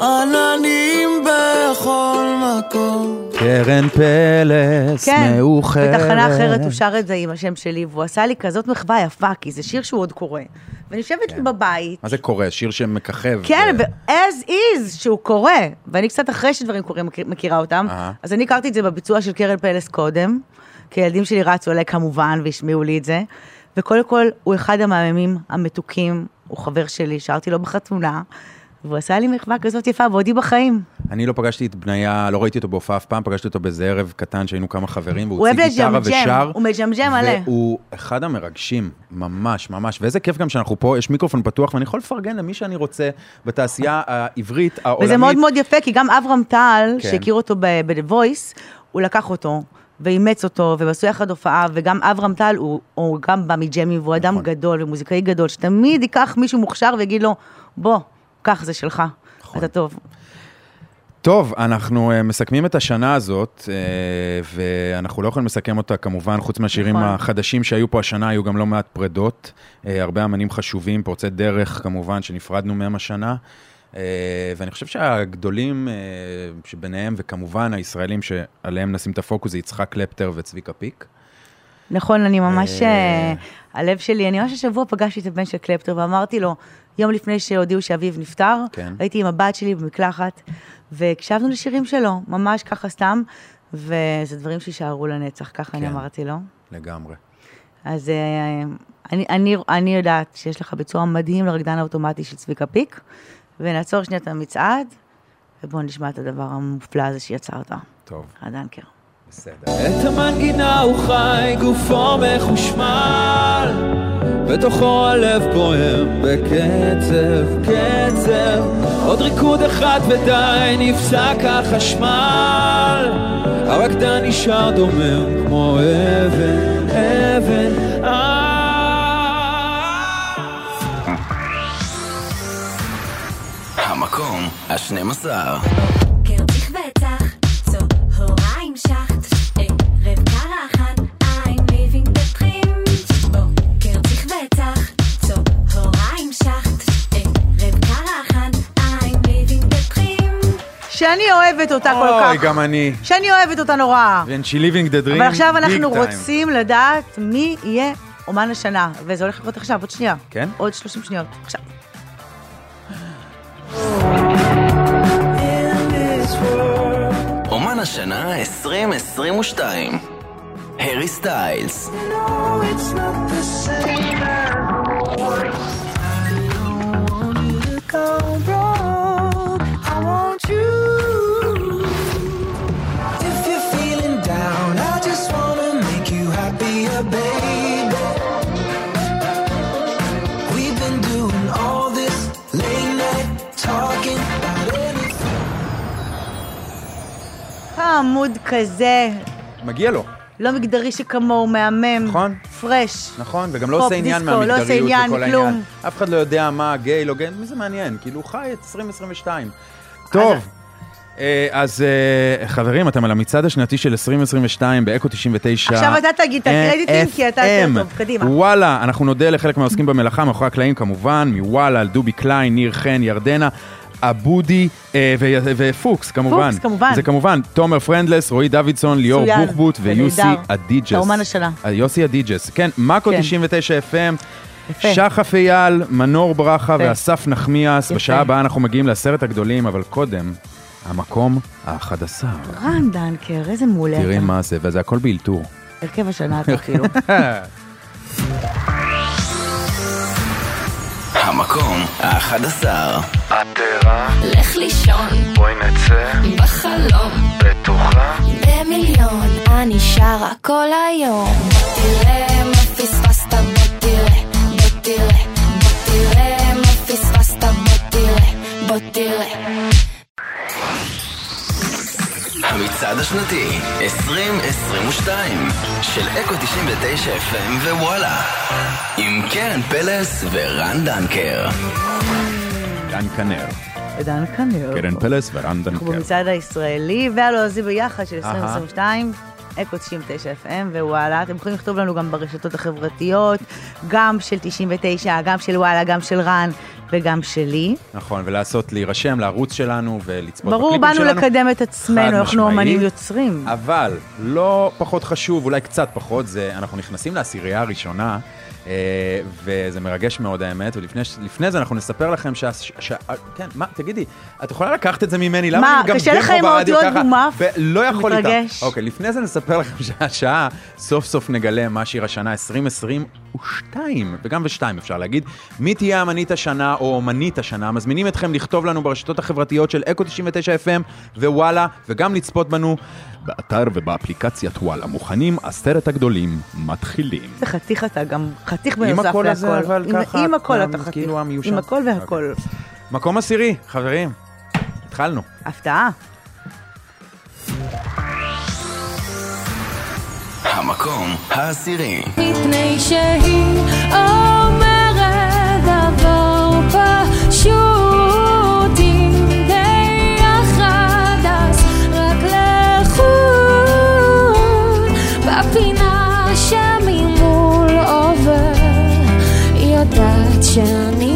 S7: עננים בכל מקום.
S4: קרן פלס,
S3: כן,
S4: מאוחרת.
S3: בתחנה אחרת הוא שר את זה עם השם שלי, והוא עשה לי כזאת מחווה יפה, כי זה שיר שהוא עוד קורא. ואני יושבת
S4: כן.
S3: בבית,
S4: מה זה קורה? שיר שמככב.
S3: כן, ו-as is, שהוא קורא, ואני קצת אחרי שדברים קורים מכיר- מכירה אותם,
S4: אהה.
S3: אז אני הכרתי את זה בביצוע של קרן פלס קודם, כי הילדים שלי רצו אליי כמובן והשמיעו לי את זה, וקודם כל, הוא אחד המהממים המתוקים, הוא חבר שלי, שרתי לו בחתונה, והוא עשה לי מחווה כזאת יפה, ועודי בחיים.
S4: אני לא פגשתי את בניה, לא ראיתי אותו בהופעה אף פעם, פגשתי אותו באיזה ערב קטן שהיינו כמה חברים, והוא הוציא גיטרה ושר.
S3: הוא מג'מג'ם מלא.
S4: והוא אחד המרגשים, ממש, ממש. ואיזה כיף גם שאנחנו פה, יש מיקרופון פתוח, ואני יכול לפרגן למי שאני רוצה בתעשייה העברית, העולמית.
S3: וזה מאוד מאוד יפה, כי גם אברהם טל,
S4: כן.
S3: שהכיר אותו ב-The Voice, הוא לקח אותו. ואימץ אותו, והם עשו יחד הופעה, וגם אברהם טל, הוא, הוא גם בא מג'מי, והוא אדם
S4: נכון.
S3: גדול ומוזיקאי גדול, שתמיד ייקח מישהו מוכשר ויגיד לו, בוא, קח, זה שלך,
S4: נכון.
S3: אתה טוב.
S4: טוב, אנחנו uh, מסכמים את השנה הזאת, uh, ואנחנו לא יכולים לסכם אותה כמובן, חוץ מהשירים
S3: נכון.
S4: החדשים שהיו פה השנה, היו גם לא מעט פרדות, uh, הרבה אמנים חשובים, פורצי דרך כמובן, שנפרדנו מהם השנה. ואני חושב שהגדולים שביניהם, וכמובן הישראלים שעליהם נשים את הפוקוס, זה יצחק קלפטר וצביקה פיק.
S3: נכון, אני ממש,
S4: אה.
S3: אה, הלב שלי, אני ממש השבוע פגשתי את הבן של קלפטר ואמרתי לו, יום לפני שהודיעו שאביו נפטר,
S4: כן.
S3: הייתי עם הבת שלי במקלחת, והקשבנו לשירים שלו, ממש ככה סתם, וזה דברים שיישארו לנצח, ככה אני
S4: כן.
S3: אמרתי לו.
S4: לגמרי.
S3: אז אה, אני, אני, אני יודעת שיש לך ביצוע מדהים לרקדן האוטומטי של צביקה פיק, ונעצור שנייה את המצעד, ובואו נשמע את הדבר המופלא הזה שיצרת.
S4: טוב,
S3: הדנקר.
S4: בסדר.
S9: את המנגינה הוא חי, גופו מחושמל, בתוכו הלב פועם בקצב, קצב. עוד ריקוד אחד ודי, נפסק החשמל. הרקדן נשאר דומם כמו אבן, אבן, אה.
S2: המקום
S5: ה-12
S3: שאני אוהבת אותה כל כך.
S4: אוי, גם אני.
S3: שאני אוהבת אותה נורא.
S4: And she living the dream
S3: אבל עכשיו אנחנו. רוצים לדעת מי יהיה אומן השנה, וזה הולך לקרות עכשיו, עוד שנייה.
S4: כן?
S3: עוד 30 שניות, עכשיו.
S2: אומן השנה 2022 הארי סטיילס
S7: If
S3: חמוד כזה,
S4: מגיע לו,
S3: לא מגדרי שכמוהו, מהמם.
S4: נכון.
S3: פרש.
S4: נכון? וגם לא עושה עניין
S3: דיסקו, לא עושה
S4: מהמגדריות
S3: עניין,
S4: וכל
S3: כלום.
S4: העניין. אף אחד לא יודע מה גיי, לא גיי, מי זה מעניין? כאילו, הוא חי את 2022. טוב. אה, אז אה, חברים, אתם על המצעד השנתי של 2022 ב eco 99.
S3: עכשיו אתה תגיד את הקרדיטים, כי אתה יותר. טוב, קדימה.
S4: וואלה, אנחנו נודה לחלק מהעוסקים במלאכה, מאחורי הקלעים כמובן, מוואלה, על דובי קליין, ניר חן, ירדנה. אבודי אה, ו- ופוקס כמובן.
S3: פוקס, כמובן.
S4: זה כמובן תומר פרנדלס, רועי דוידסון, ליאור
S3: מצוין,
S4: בוחבוט ויוסי
S3: ונהדר.
S4: אדיג'ס.
S3: אתה אומן השנה.
S4: אה, יוסי אדיג'ס, כן, מ eco
S3: כן.
S4: 99 FM,
S3: יפה.
S4: שחף אייל, מנור ברכה
S3: יפה.
S4: ואסף נחמיאס.
S3: יפה.
S4: בשעה הבאה אנחנו מגיעים לעשרת הגדולים, אבל קודם, המקום האחד עשר.
S3: רן דנקר, איזה מעולה
S4: תראי. מה זה, וזה הכל באלתור.
S3: הרכב השנה אתה [LAUGHS] אפילו. [LAUGHS]
S2: המקום האחד עשר.
S8: את ערה,
S6: לך לישון.
S8: בואי נצא,
S6: בחלום.
S8: בטוחה.
S6: במיליון. אני שרה כל היום. בוא תראה מה פספסת בוא תראה בוא תראה בוא תראה מה פספסת בוא תראה בוא תראה
S2: המצעד השנתי 2022 של אקו 99 FM ווואלה עם קרן פלס ורן דנקר
S4: דן כנר,
S3: דן כנר.
S4: קרן פלס ורן
S3: אנחנו
S4: דנקר.
S3: במצעד הישראלי והלועזי ביחד של
S4: אהה.
S3: 2022. אקו 99 FM ווואלה, אתם יכולים לכתוב לנו גם ברשתות החברתיות, גם של 99, גם של וואלה, גם של רן וגם שלי.
S4: נכון, ולעשות, להירשם לערוץ שלנו ולצפות
S3: ברור,
S4: בקליפים
S3: באנו
S4: שלנו.
S3: לקדם את עצמנו, אנחנו. אומנים יוצרים.
S4: אבל לא פחות חשוב, אולי קצת פחות, זה אנחנו נכנסים לעשירייה הראשונה, אה, וזה מרגש מאוד האמת, ולפני זה אנחנו נספר לכם שה... ש... כן, מה, תגידי, את יכולה לקחת את זה ממני? למה
S3: מה,
S4: אני מגמגם
S3: קשה לך
S4: פה
S3: עם
S4: ברדיו
S3: האותיות
S4: ככה?
S3: גומף?
S4: ב- לא יכול.
S3: מתרגש.
S4: אוקיי, לפני זה נספר לכם שהשעה, סוף סוף נגלה מה שיר השנה 2022, וגם ושתיים אפשר להגיד. מי תהיה אמנית השנה או אומנית השנה? מזמינים אתכם לכתוב לנו ברשתות החברתיות של אקו 99 FM ווואלה, וגם לצפות בנו באתר ובאפליקציית וואלה. מוכנים? עשרת הגדולים מתחילים.
S3: זה חתיך אתה, גם חתיך
S4: עם
S3: בנוסף להכל.
S4: הקול הזה, אבל
S3: עם-
S4: ככה,
S3: עם הכל אתה חתיך.
S4: כאילו המיושן.
S3: עם הכל והכל.
S4: אוקיי. מקום עשירי, חברים. התחלנו.
S3: הפתעה.
S2: המקום העשירי.
S6: מפני שהיא אומרת דבר פשוט אם ביחד אז רק לחוד. בפינה שממול עובר יודעת שאני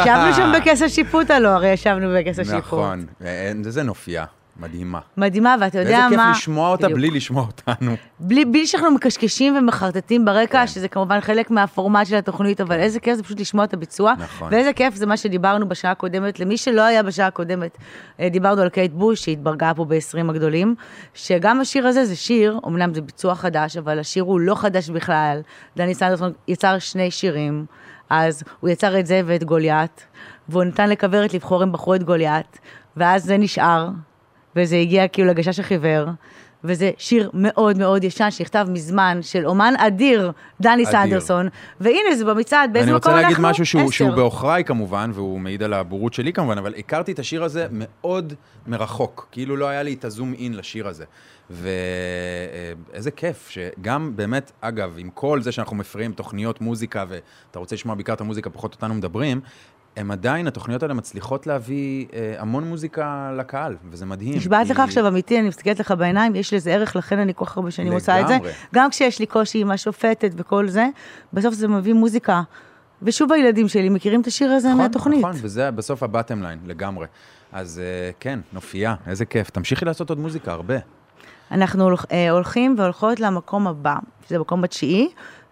S3: ישבנו שם [LAUGHS] בכס השיפוט הלא, הרי ישבנו בכס השיפוט.
S4: נכון, ואין- זה נופייה, מדהימה.
S3: מדהימה, ואתה יודע
S4: ואיזה
S3: מה...
S4: כיף לשמוע אותה. בלי לשמוע אותנו.
S3: בלי, בלי שאנחנו מקשקשים ומחרטטים ברקע,
S4: כן.
S3: שזה כמובן חלק מהפורמט של התוכנית, אבל איזה כיף זה פשוט לשמוע את הביצוע.
S4: נכון.
S3: ואיזה כיף זה מה שדיברנו בשעה הקודמת. למי שלא היה בשעה הקודמת, אה, דיברנו על קייט בוש, שהתברגה פה ב-20 הגדולים, שגם השיר הזה זה שיר, אמנם זה ביצוע חדש, אבל השיר הוא לא חדש בכלל. דני סנדרסון יצר שני שירים, אז הוא יצר את זה ואת גוליית, והוא נתן לכוורת לבחור אם בחרו את גוליית, ואז זה נשאר, וזה הגיע כאילו לגשש החיוור, וזה שיר מאוד מאוד ישן שנכתב מזמן של אומן אדיר, דני
S4: אדיר.
S3: סנדרסון, והנה זה במצעד, באיזה
S4: אני
S3: מקום
S4: רוצה
S3: אנחנו?
S4: להגיד משהו שהוא. שהוא בעוכריי כמובן, והוא מעיד על הבורות שלי כמובן, אבל הכרתי את השיר הזה מאוד מרחוק. כאילו לא היה לי את הזום אין לשיר הזה. ואיזה כיף, שגם באמת, אגב, עם כל זה שאנחנו מפריעים תוכניות מוזיקה, ואתה רוצה לשמוע בעיקר את המוזיקה, פחות אותנו מדברים, הם עדיין, התוכניות האלה מצליחות להביא אה, המון מוזיקה לקהל, וזה מדהים.
S3: נשבעת
S4: כי-
S3: לך עכשיו אמיתי, אני מסתכלת לך בעיניים, יש לזה ערך, לכן אני כל כך הרבה שנים עושה את זה. גם כשיש לי קושי עם השופטת וכל זה, בסוף זה מביא מוזיקה ושוב הילדים שלי מכירים את השיר הזה
S4: נכון,
S3: מהתוכנית.
S4: נכון, וזה בסוף הבטם ליין, לגמרי. אז אה, כן, נופייה, איזה כיף. תמשיכי לעשות עוד מוזיקה, הרבה.
S3: אנחנו אה, הולכים והולכות למקום הבא, שזה מקום בתשיעי,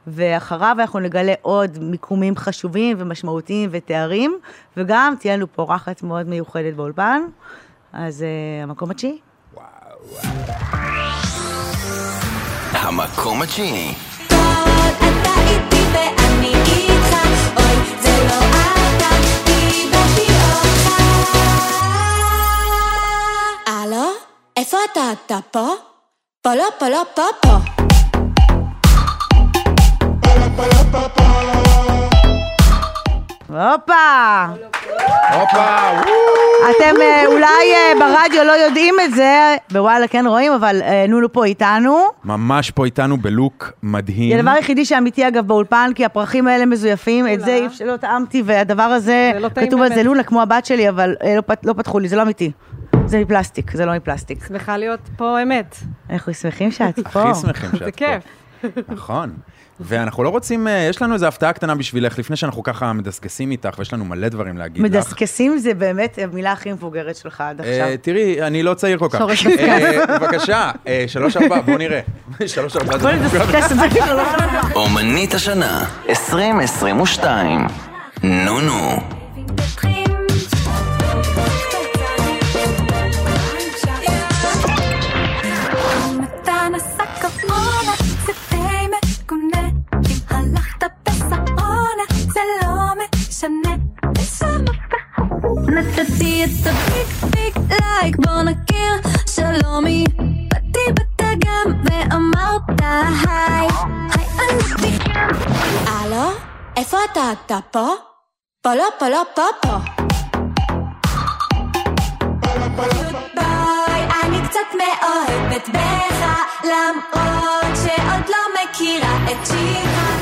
S3: ואחריו אנחנו נגלה עוד מיקומים חשובים ומשמעותיים ותארים, וגם תהיה לנו פה אורחת מאוד מיוחדת באולפן, אז אה, המקום התשיעי.
S2: המקום התשיעי.
S6: הלו? איפה אתה? אתה פה? פה לא, פה לא, פה פה.
S3: הופה!
S4: הופה.
S3: אתם אה, אולי אה, ברדיו לא יודעים את זה, בוואלה כן רואים, אבל אה, נונו פה איתנו.
S4: ממש פה איתנו בלוק מדהים.
S3: זה הדבר היחידי שאמיתי אגב באולפן, כי הפרחים האלה מזויפים, את זה אי אפשר, לא טעמתי, והדבר הזה,
S10: זה לא
S3: כתוב על זה. לונה כמו הבת שלי, אבל לא לא פתחו לי, זה לא אמיתי. זה מפלסטיק, זה לא מפלסטיק.
S10: שמחה להיות פה אמת.
S3: אנחנו שמחים שאת פה.
S4: הכי שמחים שאת פה.
S10: זה כיף.
S4: נכון. ואנחנו לא רוצים, אה, יש לנו איזו הפתעה קטנה בשבילך, לפני שאנחנו ככה מדסקסים איתך, ויש לנו מלא דברים להגיד לך.
S3: מדסקסים זה באמת המילה הכי מבוגרת שלך עד
S4: אה,
S3: עכשיו.
S4: תראי, אני לא צעיר כל כך.
S10: שורש
S4: אה, בבקשה, אה, שלוש ארבע, בוא נראה. [LAUGHS] שלוש ארבע
S3: בוא נדסקס את זה. [LAUGHS]
S2: אומנית השנה, 2022. נונו.
S6: אתה משנה. נתתי את הביג ביג לייק, בוא נכיר, שלומי. באתי בתגם ואמרת היי, היי אני הלו? איפה אתה? אתה פה? פה לא, פה לא, פה פה. ביי, אני קצת מאוהבת בך, למרות שעוד לא מכירה את שירה.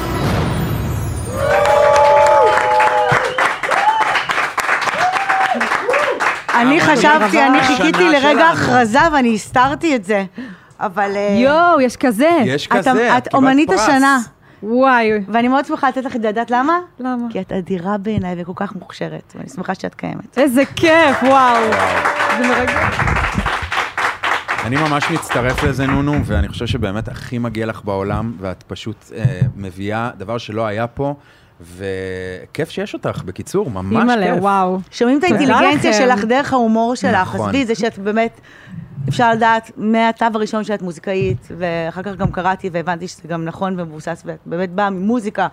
S3: אני חשבתי, אני חיכיתי לרגע. הכרזה ואני הסתרתי את זה. אבל... אה,
S10: יואו, יש כזה.
S4: יש
S3: את-
S4: כזה,
S3: את
S4: קיבלת
S3: אומנית. השנה.
S10: וואי.
S3: ואני מאוד שמחה לתת לך את זה, יודעת למה?
S10: למה?
S3: כי את אדירה בעיניי וכל כך מוכשרת, ואני שמחה שאת קיימת.
S10: איזה כיף, וואו. זה מרגש.
S4: אני ממש מצטרף לזה, נונו, ואני חושב שבאמת הכי מגיע לך בעולם, ואת פשוט אה, מביאה דבר שלא היה פה, וכיף שיש אותך, בקיצור, ממש
S10: אימא'לה,
S4: כיף.
S10: וואו.
S3: שומעים את האינטליגנציה. שלך דרך ההומור שלך,
S4: נכון.
S3: עזבי, זה שאת באמת, אפשר לדעת מהתו הראשון שאת מוזיקאית, ואחר כך גם קראתי והבנתי שזה גם נכון ומבוסס, ואת באמת באה ממוזיקה.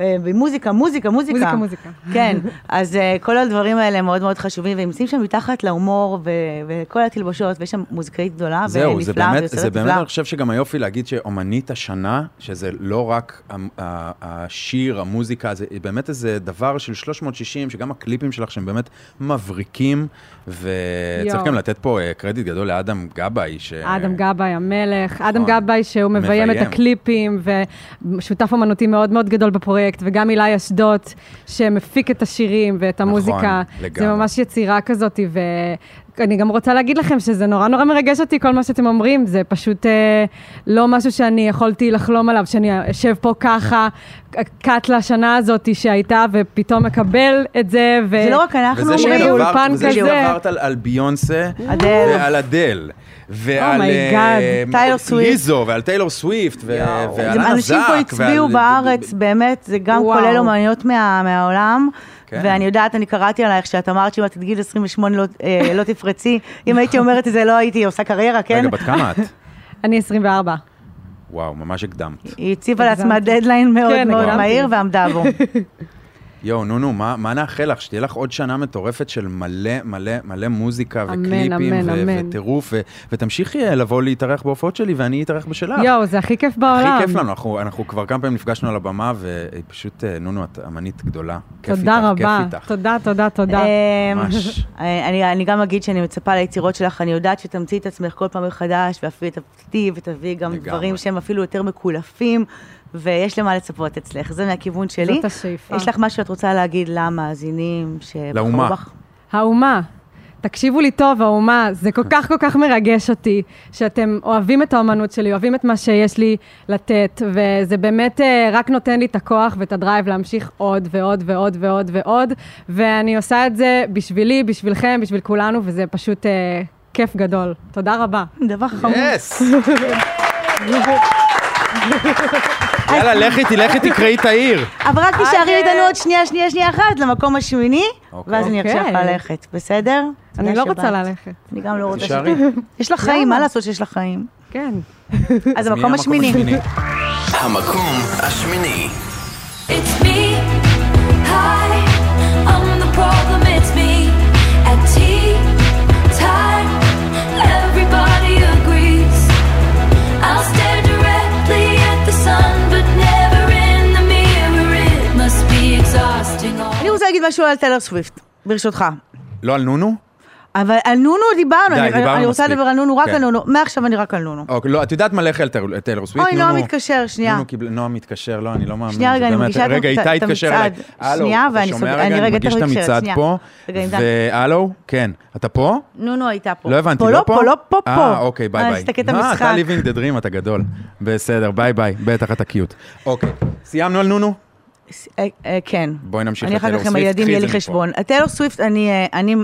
S3: אה, במוזיקה, מוזיקה, מוזיקה.
S10: מוזיקה, מוזיקה.
S3: כן, [LAUGHS] אז אה, כל הדברים האלה מאוד מאוד חשובים, והם נמצאים שם מתחת להומור ו- וכל התלבושות, ויש שם מוזיקאית גדולה
S4: זהו, זה
S3: ונפלאה
S4: באמת,
S3: ויוצרת
S4: זה באמת,
S3: נפלאה.
S4: אני חושב שגם היופי להגיד שאומנית השנה, שזה לא רק השיר, המוזיקה, זה באמת איזה דבר של 360, שגם הקליפים שלך שהם באמת מבריקים, וצריך. גם לתת פה אה, קרדיט גדול לאדם גבאי, ש...
S10: אדם גבאי המלך, אדם
S4: נכון.
S10: גבאי שהוא מביים את. הקליפים ושותף אמנותי מאוד מאוד גדול בפרויקט, וגם אילי אשדוד שמפיק את השירים ואת המוזיקה. זה
S4: נכון, לגמרי.
S10: ממש יצירה כזאת, ואני גם רוצה להגיד לכם שזה נורא נורא מרגש אותי כל מה שאתם אומרים, זה פשוט אה, לא משהו שאני יכולתי לחלום עליו, שאני אשב פה ככה, cut לשנה הזאת שהייתה, ופתאום מקבל את זה, ו...
S3: זה לא רק אנחנו
S4: וזה
S3: אומרים,
S4: שעברת, וזה
S10: כזה.
S4: שעברת על, על ביונסה,
S3: אדל.
S4: ועל אדל, ועל
S10: oh my god.
S4: אה,
S3: טיילור סוויפט.
S4: ליזו, ועל טיילור סוויפט, ועל אנה
S3: אנשים פה הצביעו בארץ, באמת, זה גם
S10: וואו.
S3: כולל אומניות מה- מהעולם.
S4: כן.
S3: ואני יודעת, אני קראתי עלייך שאת אמרת שאם את עד גיל 28 לא, אה, לא תפרצי, [LAUGHS] אם הייתי אומרת את זה, לא הייתי עושה קריירה, כן?
S4: רגע, בת כמה את? [LAUGHS]
S10: אני 24.
S4: וואו, ממש הקדמת.
S3: היא הציבה לעצמה. דדליין מאוד
S10: כן,
S3: מאוד. מהיר ועמדה בו. [LAUGHS]
S4: יואו, נו, נו, מה, מה נאחל לך? שתהיה לך עוד שנה מטורפת של מלא מלא מלא מוזיקה
S10: אמן,
S4: וקליפים
S10: אמן,
S4: ו-
S10: אמן.
S4: וטירוף, ו- ותמשיכי אה, לבוא להתארח בהופעות שלי ואני אתארח בשלך.
S10: יואו, זה הכי כיף בעולם.
S4: הכי כיף לנו, אנחנו, אנחנו כבר כמה פעמים נפגשנו על הבמה, ופשוט, אה, נונו, את אמנית גדולה. כיף
S10: תודה
S4: איתך,
S10: רבה.
S4: כיף איתך.
S10: תודה, תודה, תודה.
S3: אמ,
S4: ממש.
S3: אני, אני גם אגיד שאני מצפה ליצירות שלך, אני יודעת שתמציא את עצמך כל פעם מחדש, ואפילו תפתיע ותביא גם
S4: לגמרי.
S3: דברים שהם אפילו יותר מקולפים, ויש למה לצפות אצלך, זה מהכיוון שלי.
S10: זאת השאיפה.
S3: יש לך משהו שאת רוצה להגיד למאזינים שבחרו
S4: לאומה.
S3: בך?
S10: האומה, תקשיבו לי טוב, האומה, זה כל כך כל כך מרגש אותי, שאתם אוהבים את האומנות שלי, אוהבים את מה שיש לי לתת, וזה באמת אה, רק נותן לי את הכוח ואת הדרייב להמשיך עוד ועוד ועוד ועוד ועוד, ואני עושה את זה בשבילי, בשבילכם, בשביל כולנו, וזה פשוט אה, כיף גדול. תודה רבה.
S3: דבר חמור.
S4: yes! [LAUGHS] יאללה, לכי, תלכי, תקראי את העיר.
S3: אבל רק תישארי איתנו עוד שנייה, שנייה, שנייה אחת למקום השמיני,
S4: אוקיי.
S3: ואז אני ארשה לך
S10: אוקיי.
S3: ללכת, בסדר?
S10: אני לא רוצה. ללכת.
S3: אני גם לא רוצה
S4: תישארי.
S3: יש לך חיים, מה לעשות שיש לך חיים?
S10: כן.
S3: אז המקום השמיני.
S2: המקום השמיני.
S6: It's me.
S3: להגיד משהו על טיילר סוויפט, ברשותך.
S4: לא על נונו?
S3: אבל על נונו דיברנו,
S4: די,
S3: אני-
S4: דיברנו
S3: אני רוצה. לדבר על נונו, רק
S4: כן.
S3: על נונו. מעכשיו אני רק על נונו.
S4: אוקיי, לא, את יודעת מלא על טיילור- טיילור סוויפט?
S3: אוי, נועם מתקשר, שנייה.
S4: נונו קיבל, נועם מתקשר, לא, אני לא מאמין.
S3: שנייה, רגע, אני מגישה את
S4: רגע,
S3: המצ-
S4: איתי התקשר אליי.
S3: המצעד. שנייה, ואני
S4: שומע
S3: סוגר-
S4: רגע?
S3: אני רגע
S4: מגיש את
S3: תכף
S4: המצעד
S3: שנייה.
S4: פה.
S3: רגע.
S4: והלו, כן. אתה פה?
S3: נונו הייתה פה.
S4: לא הבנתי,
S3: פה
S4: לא פה?
S3: לא פה, פה.
S4: אה, אוקיי, ביי
S3: אה,
S4: ביי.
S3: נסתכל את
S4: אה,
S3: המשחק.
S4: אתה living the dream, אתה גדול. בסדר, ביי ביי. בטח אתה cute. אוקיי, סיימנו על נונו?
S3: אה, אה, כן.
S4: בואי נמשיך
S3: אני אחר כך עם
S4: סוויפט,
S3: הילדים יהיה לי. חשבון. טיילור סוויפט, אני,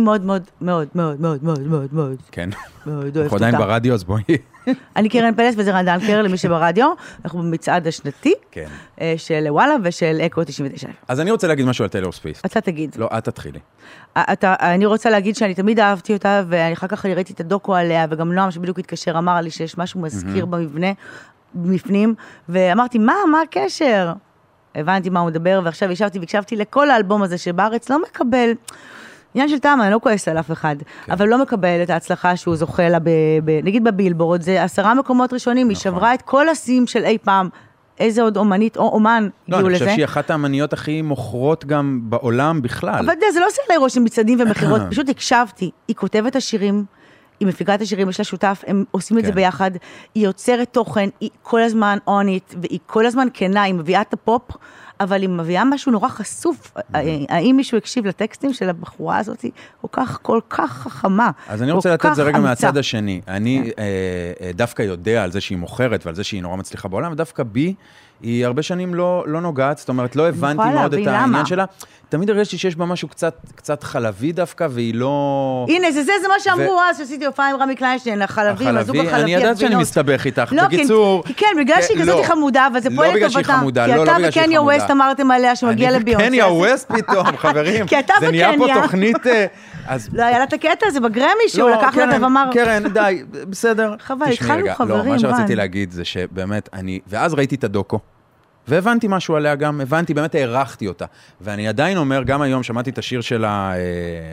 S3: מאוד מאוד מאוד מאוד מאוד מאוד מאוד מאוד מאוד
S4: כן.
S3: מאוד
S4: אנחנו
S3: אוהבת
S4: עדיין
S3: אותה.
S4: ברדיו, אז בואי. [LAUGHS]
S3: אני קרן פלס וזה רנדן קרן למי שברדיו. אנחנו במצעד השנתי
S4: כן.
S3: אה, של וואלה ושל אקו 99.
S4: אז אני רוצה להגיד משהו על טיילור סוויפט.
S3: אתה תגיד.
S4: לא, את תתחילי.
S3: אני רוצה להגיד שאני תמיד אהבתי אותה, ואחר כך ראיתי את הדוקו עליה, וגם נועם שבדיוק התקשר אמר לי שיש משהו מזכיר במבנה, בפנים, ואמרתי, מה, מה הקשר? הבנתי מה הוא מדבר, ועכשיו ישבתי והקשבתי לכל האלבום הזה שבארץ לא מקבל. עניין של טעם, אני לא כועסת על אף אחד, כן. אבל לא מקבל את ההצלחה שהוא זוכה לה, ב, ב, נגיד בבילבורד, זה עשרה מקומות ראשונים, היא
S4: נכון.
S3: שברה את כל השיאים של אי פעם. איזה עוד אומנית או אומן
S4: לא,
S3: הגיעו
S4: אני
S3: לזה.
S4: חושב שהיא אחת האמניות הכי מוכרות גם בעולם בכלל.
S3: אבל זה לא עושה עליי רושם מצעדים ומכירות, [LAUGHS] פשוט הקשבתי. היא כותבת את השירים, היא מפיקה את השירים, יש לה שותף, הם עושים את זה
S4: כן.
S3: ביחד. היא יוצרת תוכן, היא כל הזמן אונית, והיא כל הזמן כנה, היא מביאה את הפופ, אבל היא מביאה משהו נורא חשוף. האם מישהו הקשיב לטקסטים של הבחורה הזאת? כל כך, כל כך חכמה.
S4: אז אני רוצה לתת את זה רגע
S3: אמיצה.
S4: מהצד השני. אני אה, אה, דווקא יודע על זה שהיא מוכרת ועל זה שהיא נורא מצליחה בעולם, ודווקא בי, היא הרבה שנים לא, לא נוגעת, זאת אומרת, לא הבנתי מאוד את העניין
S3: למה.
S4: שלה. תמיד הרגשתי שיש בה משהו קצת, קצת חלבי דווקא, והיא לא...
S3: הנה, זה זה, זה מה שאמרו אז, שעשיתי הופעה עם רמי קליינשטיין, החלבים, הזוג החלבי,
S4: אני יודעת שאני
S3: הגבינות.
S4: מסתבך איתך,
S3: לא,
S4: בקיצור...
S3: כי, כי כן, בגלל שהיא
S4: כן,
S3: כזאת
S4: לא.
S3: חמודה, אבל זה
S4: לא
S3: פועל
S4: בגלל שהיא
S3: לטובתה.
S4: חמודה,
S3: כי
S4: לא, לא
S3: אתה
S4: בגלל שהיא
S3: וקניה
S4: חמודה.
S3: ווסט אמרתם עליה שמגיע
S4: אני
S3: לביונסה.
S4: וקניה ווסט פתאום, חברים. [LAUGHS]
S3: כי אתה
S4: זה נהיה פה
S3: וקניה.
S4: תוכנית... [LAUGHS] אז
S3: לא, היה לה את הקטע הזה בגרמי, שהוא
S4: לא,
S3: לקח לה ואמר...
S4: קרן, די, בסדר.
S3: חבל, התחלנו
S4: רגע,
S3: חברים,
S4: לא, מה שרציתי. להגיד זה שבאמת, אני... ואז ראיתי את הדוקו, והבנתי משהו עליה גם, הבנתי, באמת הערכתי אותה. ואני עדיין אומר, גם היום שמעתי את השיר שלה, אה,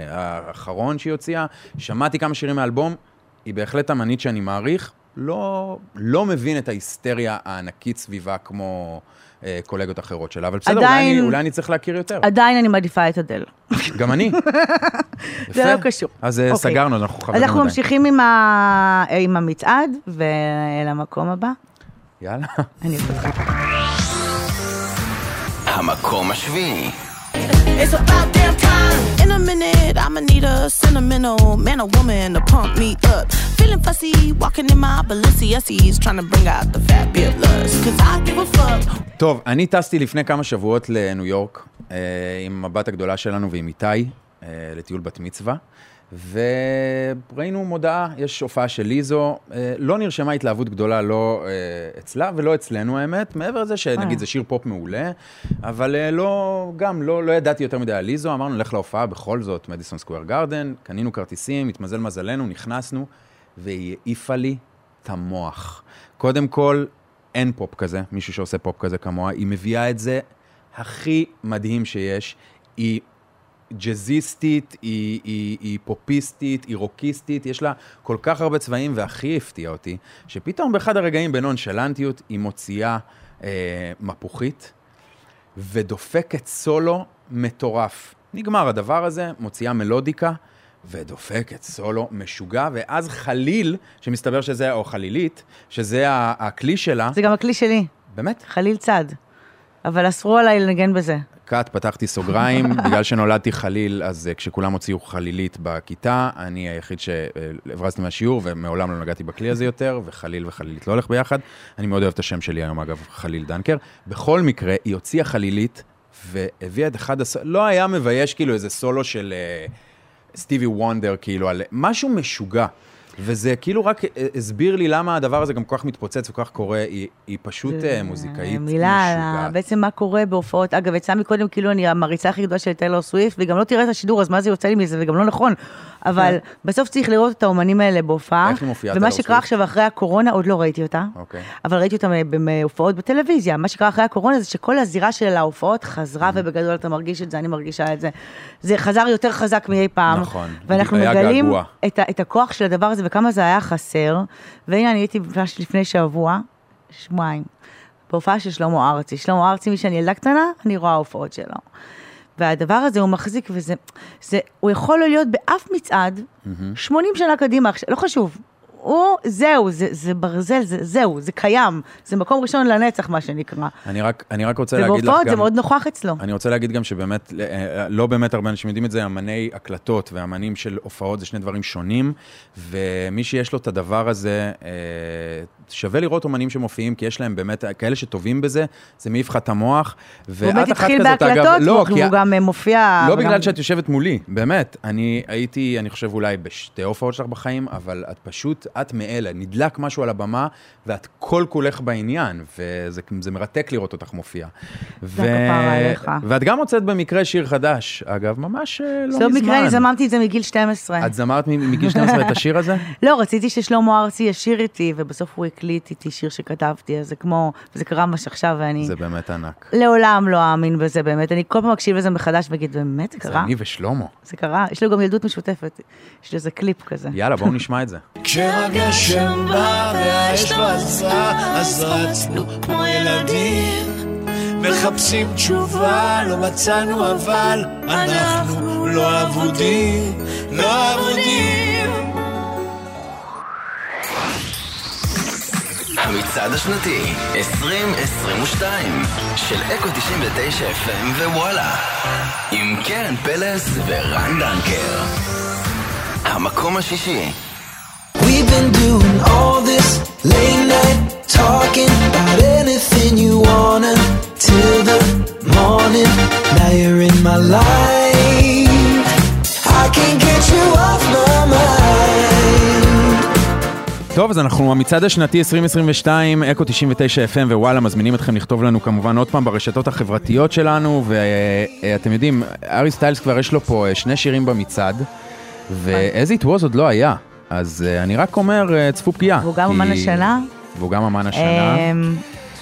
S4: האחרון שהיא הוציאה, שמעתי כמה שירים מהאלבום, היא בהחלט אמנית שאני מעריך, לא, לא מבין את ההיסטריה הענקית סביבה כמו קולגות אחרות שלה, אבל בסדר, אולי
S3: עדיין-
S4: אני, אולי אני צריך להכיר יותר.
S3: עדיין אני מעדיפה את אדל.
S4: גם אני. [LAUGHS]
S3: זה
S4: יפה.
S3: לא קשור.
S4: אז אה,
S3: אוקיי.
S4: סגרנו, אנחנו
S3: אז
S4: חברים
S3: אנחנו
S4: עדיין.
S3: ממשיכים עם ה- עם המצעד, ולמקום הבא.
S4: יאללה.
S3: אני אותך.
S2: המקום השביעי.
S11: It's about damn time. In a minute, I'ma need a sentimental man or woman to pump me up. Feeling fussy, walking in my Balenciennes, trying to bring out the fabulous. Cause I give a fuck.
S4: טוב, אני טסתי לפני כמה שבועות לניו יורק אה, עם הבת הגדולה שלנו ועם איתי אה, לטיול בת מצווה, וראינו מודעה, יש הופעה של ליזו, אה, לא נרשמה התלהבות גדולה, לא אה, אצלה ולא אצלנו האמת, מעבר לזה שנגיד זה שיר פופ מעולה, אבל אה, לא, גם לא, לא ידעתי יותר מדי על ליזו, אמרנו נלך להופעה בכל זאת, מדיסון סקוויר גרדן, קנינו כרטיסים, התמזל מזלנו, נכנסנו, והיא העיפה לי את המוח. קודם כל, אין פופ כזה, מישהו שעושה פופ כזה כמוה, היא מביאה את זה הכי מדהים שיש. היא ג'אזיסטית, היא, היא, היא פופיסטית, היא רוקיסטית, יש לה כל כך הרבה צבעים, והכי הפתיע אותי, שפתאום באחד הרגעים בנונשלנטיות היא מוציאה אה, מפוחית ודופקת סולו מטורף. נגמר הדבר הזה, מוציאה מלודיקה. ודופקת סולו משוגע, ואז חליל, שמסתבר שזה, או חלילית, שזה הכלי שלה,
S3: זה גם הכלי שלי,
S4: באמת?
S3: חליל צד. אבל אסרו עליי לנגן בזה.
S4: קאט, פתחתי סוגריים, [LAUGHS] בגלל שנולדתי חליל, אז אה, כשכולם הוציאו חלילית בכיתה, אני היחיד שהברזתי מהשיעור, ומעולם לא נגעתי בכלי הזה יותר, וחליל וחלילית לא הולך ביחד. אני מאוד אוהב את השם שלי היום, אגב, חליל דנקר. בכל מקרה, היא הוציאה חלילית, והביאה את אחד הסולו, לא היה מבייש כאילו איזה סולו של אה, סטיבי וונדר, כאילו, על משהו משוגע. וזה כאילו רק הסביר לי למה הדבר הזה גם כל כך מתפוצץ וכל כך קורה, היא, היא פשוט
S3: זה-
S4: אה, מוזיקאית
S3: מילה
S4: משוגעת.
S3: בעצם מה קורה בהופעות. אגב, יצא מקודם כאילו אני המריצה הכי גדולה של טיילור סוויפט, והיא גם לא תראה את השידור, אז מה זה יוצא לי מזה, וגם לא נכון. אבל בסוף צריך לראות את האומנים האלה בהופעה. ומה שקרה? עכשיו אחרי הקורונה, עוד לא ראיתי אותה.
S4: אוקיי.
S3: אבל ראיתי אותה בהופעות בטלוויזיה. מה שקרה אחרי הקורונה זה שכל הזירה של ההופעות חזרה,
S4: Mm-hmm.
S3: ובגדול אתה מרגיש את זה, אני מרגישה את זה. זה חזר יותר חזק מאי פעם.
S4: נכון.
S3: ואנחנו מגלים את הכוח של הדבר הזה וכמה זה היה חסר. והנה, אני הייתי ממש לפני שבוע, שבועיים, בהופעה של שלמה ארצי. שלמה ארצי, מי שאני ילדה קטנה, אני רואה הופעות שלו. והדבר הזה הוא מחזיק, וזה, זה, הוא יכול לא להיות באף מצעד, 80 שנה קדימה, לא חשוב. הוא, זהו, זה, זה ברזל, זה, זהו, זה קיים. זה מקום ראשון לנצח, מה שנקרא.
S4: אני רק, אני רק רוצה להגיד לך
S3: ובהופעות זה
S4: גם...
S3: מאוד נוכח אצלו.
S4: אני רוצה להגיד גם שבאמת, אה, לא באמת הרבה אנשים יודעים את זה, אמני הקלטות ואמנים של הופעות זה שני דברים שונים, ומי שיש לו את הדבר הזה, אה, שווה לראות אומנים שמופיעים, כי יש להם באמת, כאלה שטובים בזה, זה מעיף לך את המוח.
S3: הוא
S4: ואת
S3: באמת
S4: אחת
S3: התחיל
S4: כזאת, אגב-
S3: בהקלטות,
S4: לא,
S3: והוא
S4: כי-
S3: והוא גם אה, מופיע...
S4: לא
S3: וגם-
S4: בגלל שאת יושבת מולי, באמת. אני הייתי, אני חושב אולי בשתי הופעות שלך בחיים, אבל את פשוט, את מאלה, נדלק משהו על הבמה, ואת כל כולך בעניין, וזה זה מרתק לראות אותך מופיעה. ו...
S3: כפרה עליך.
S4: ואת גם הוצאת במקרה שיר חדש, אגב, ממש אה, לא
S3: לא
S4: מזמן.
S3: במקרה, אני זמרתי את זה מגיל 12.
S4: את זמרת מגיל 12 את השיר הזה? [LAUGHS]
S3: לא, רציתי ששלמה ארצי ישיר איתי, ובסוף הוא הקליט איתי שיר שכתבתי, אז זה כמו, וזה קרה ממש עכשיו, ואני
S4: זה באמת ענק.
S3: לעולם לא אאמין בזה, באמת. אני כל פעם מקשיב לזה מחדש ואגיד, באמת, זה
S4: זה
S3: קרה?
S4: אני ושלמה.
S3: זה קרה? יש לו גם ילדות משותפת. יש לזה קליפ כזה.
S4: יאללה, בואו נשמע את זה.
S8: כשהגשם בא והאש לא עזרה, אז רצנו כמו ילדים. מחפשים תשובה, לא מצאנו אבל אנחנו לא אבודים, לא אבודים.
S2: המצעד השנתי 2022 של אקו 99 FM ווואלה עם קרן פלס ורן דנקר המקום השישי
S7: We've been doing all this late night talking about anything you wanna till the morning. Now you're in my life. I can't get you off my mind.
S4: טוב, אז אנחנו המצעד השנתי 2022, אקו 99 FM ווואלה, מזמינים אתכם לכתוב לנו כמובן עוד פעם ברשתות החברתיות שלנו, ואתם יודעים, ארי סטיילס כבר יש לו פה אה, שני שירים במצעד, ו-as it was עוד לא היה, אז אה, אני רק אומר, אה, צפו פגיעה.
S3: והוא גם אמן השנה.
S4: והוא גם אמן השנה.
S3: אמ,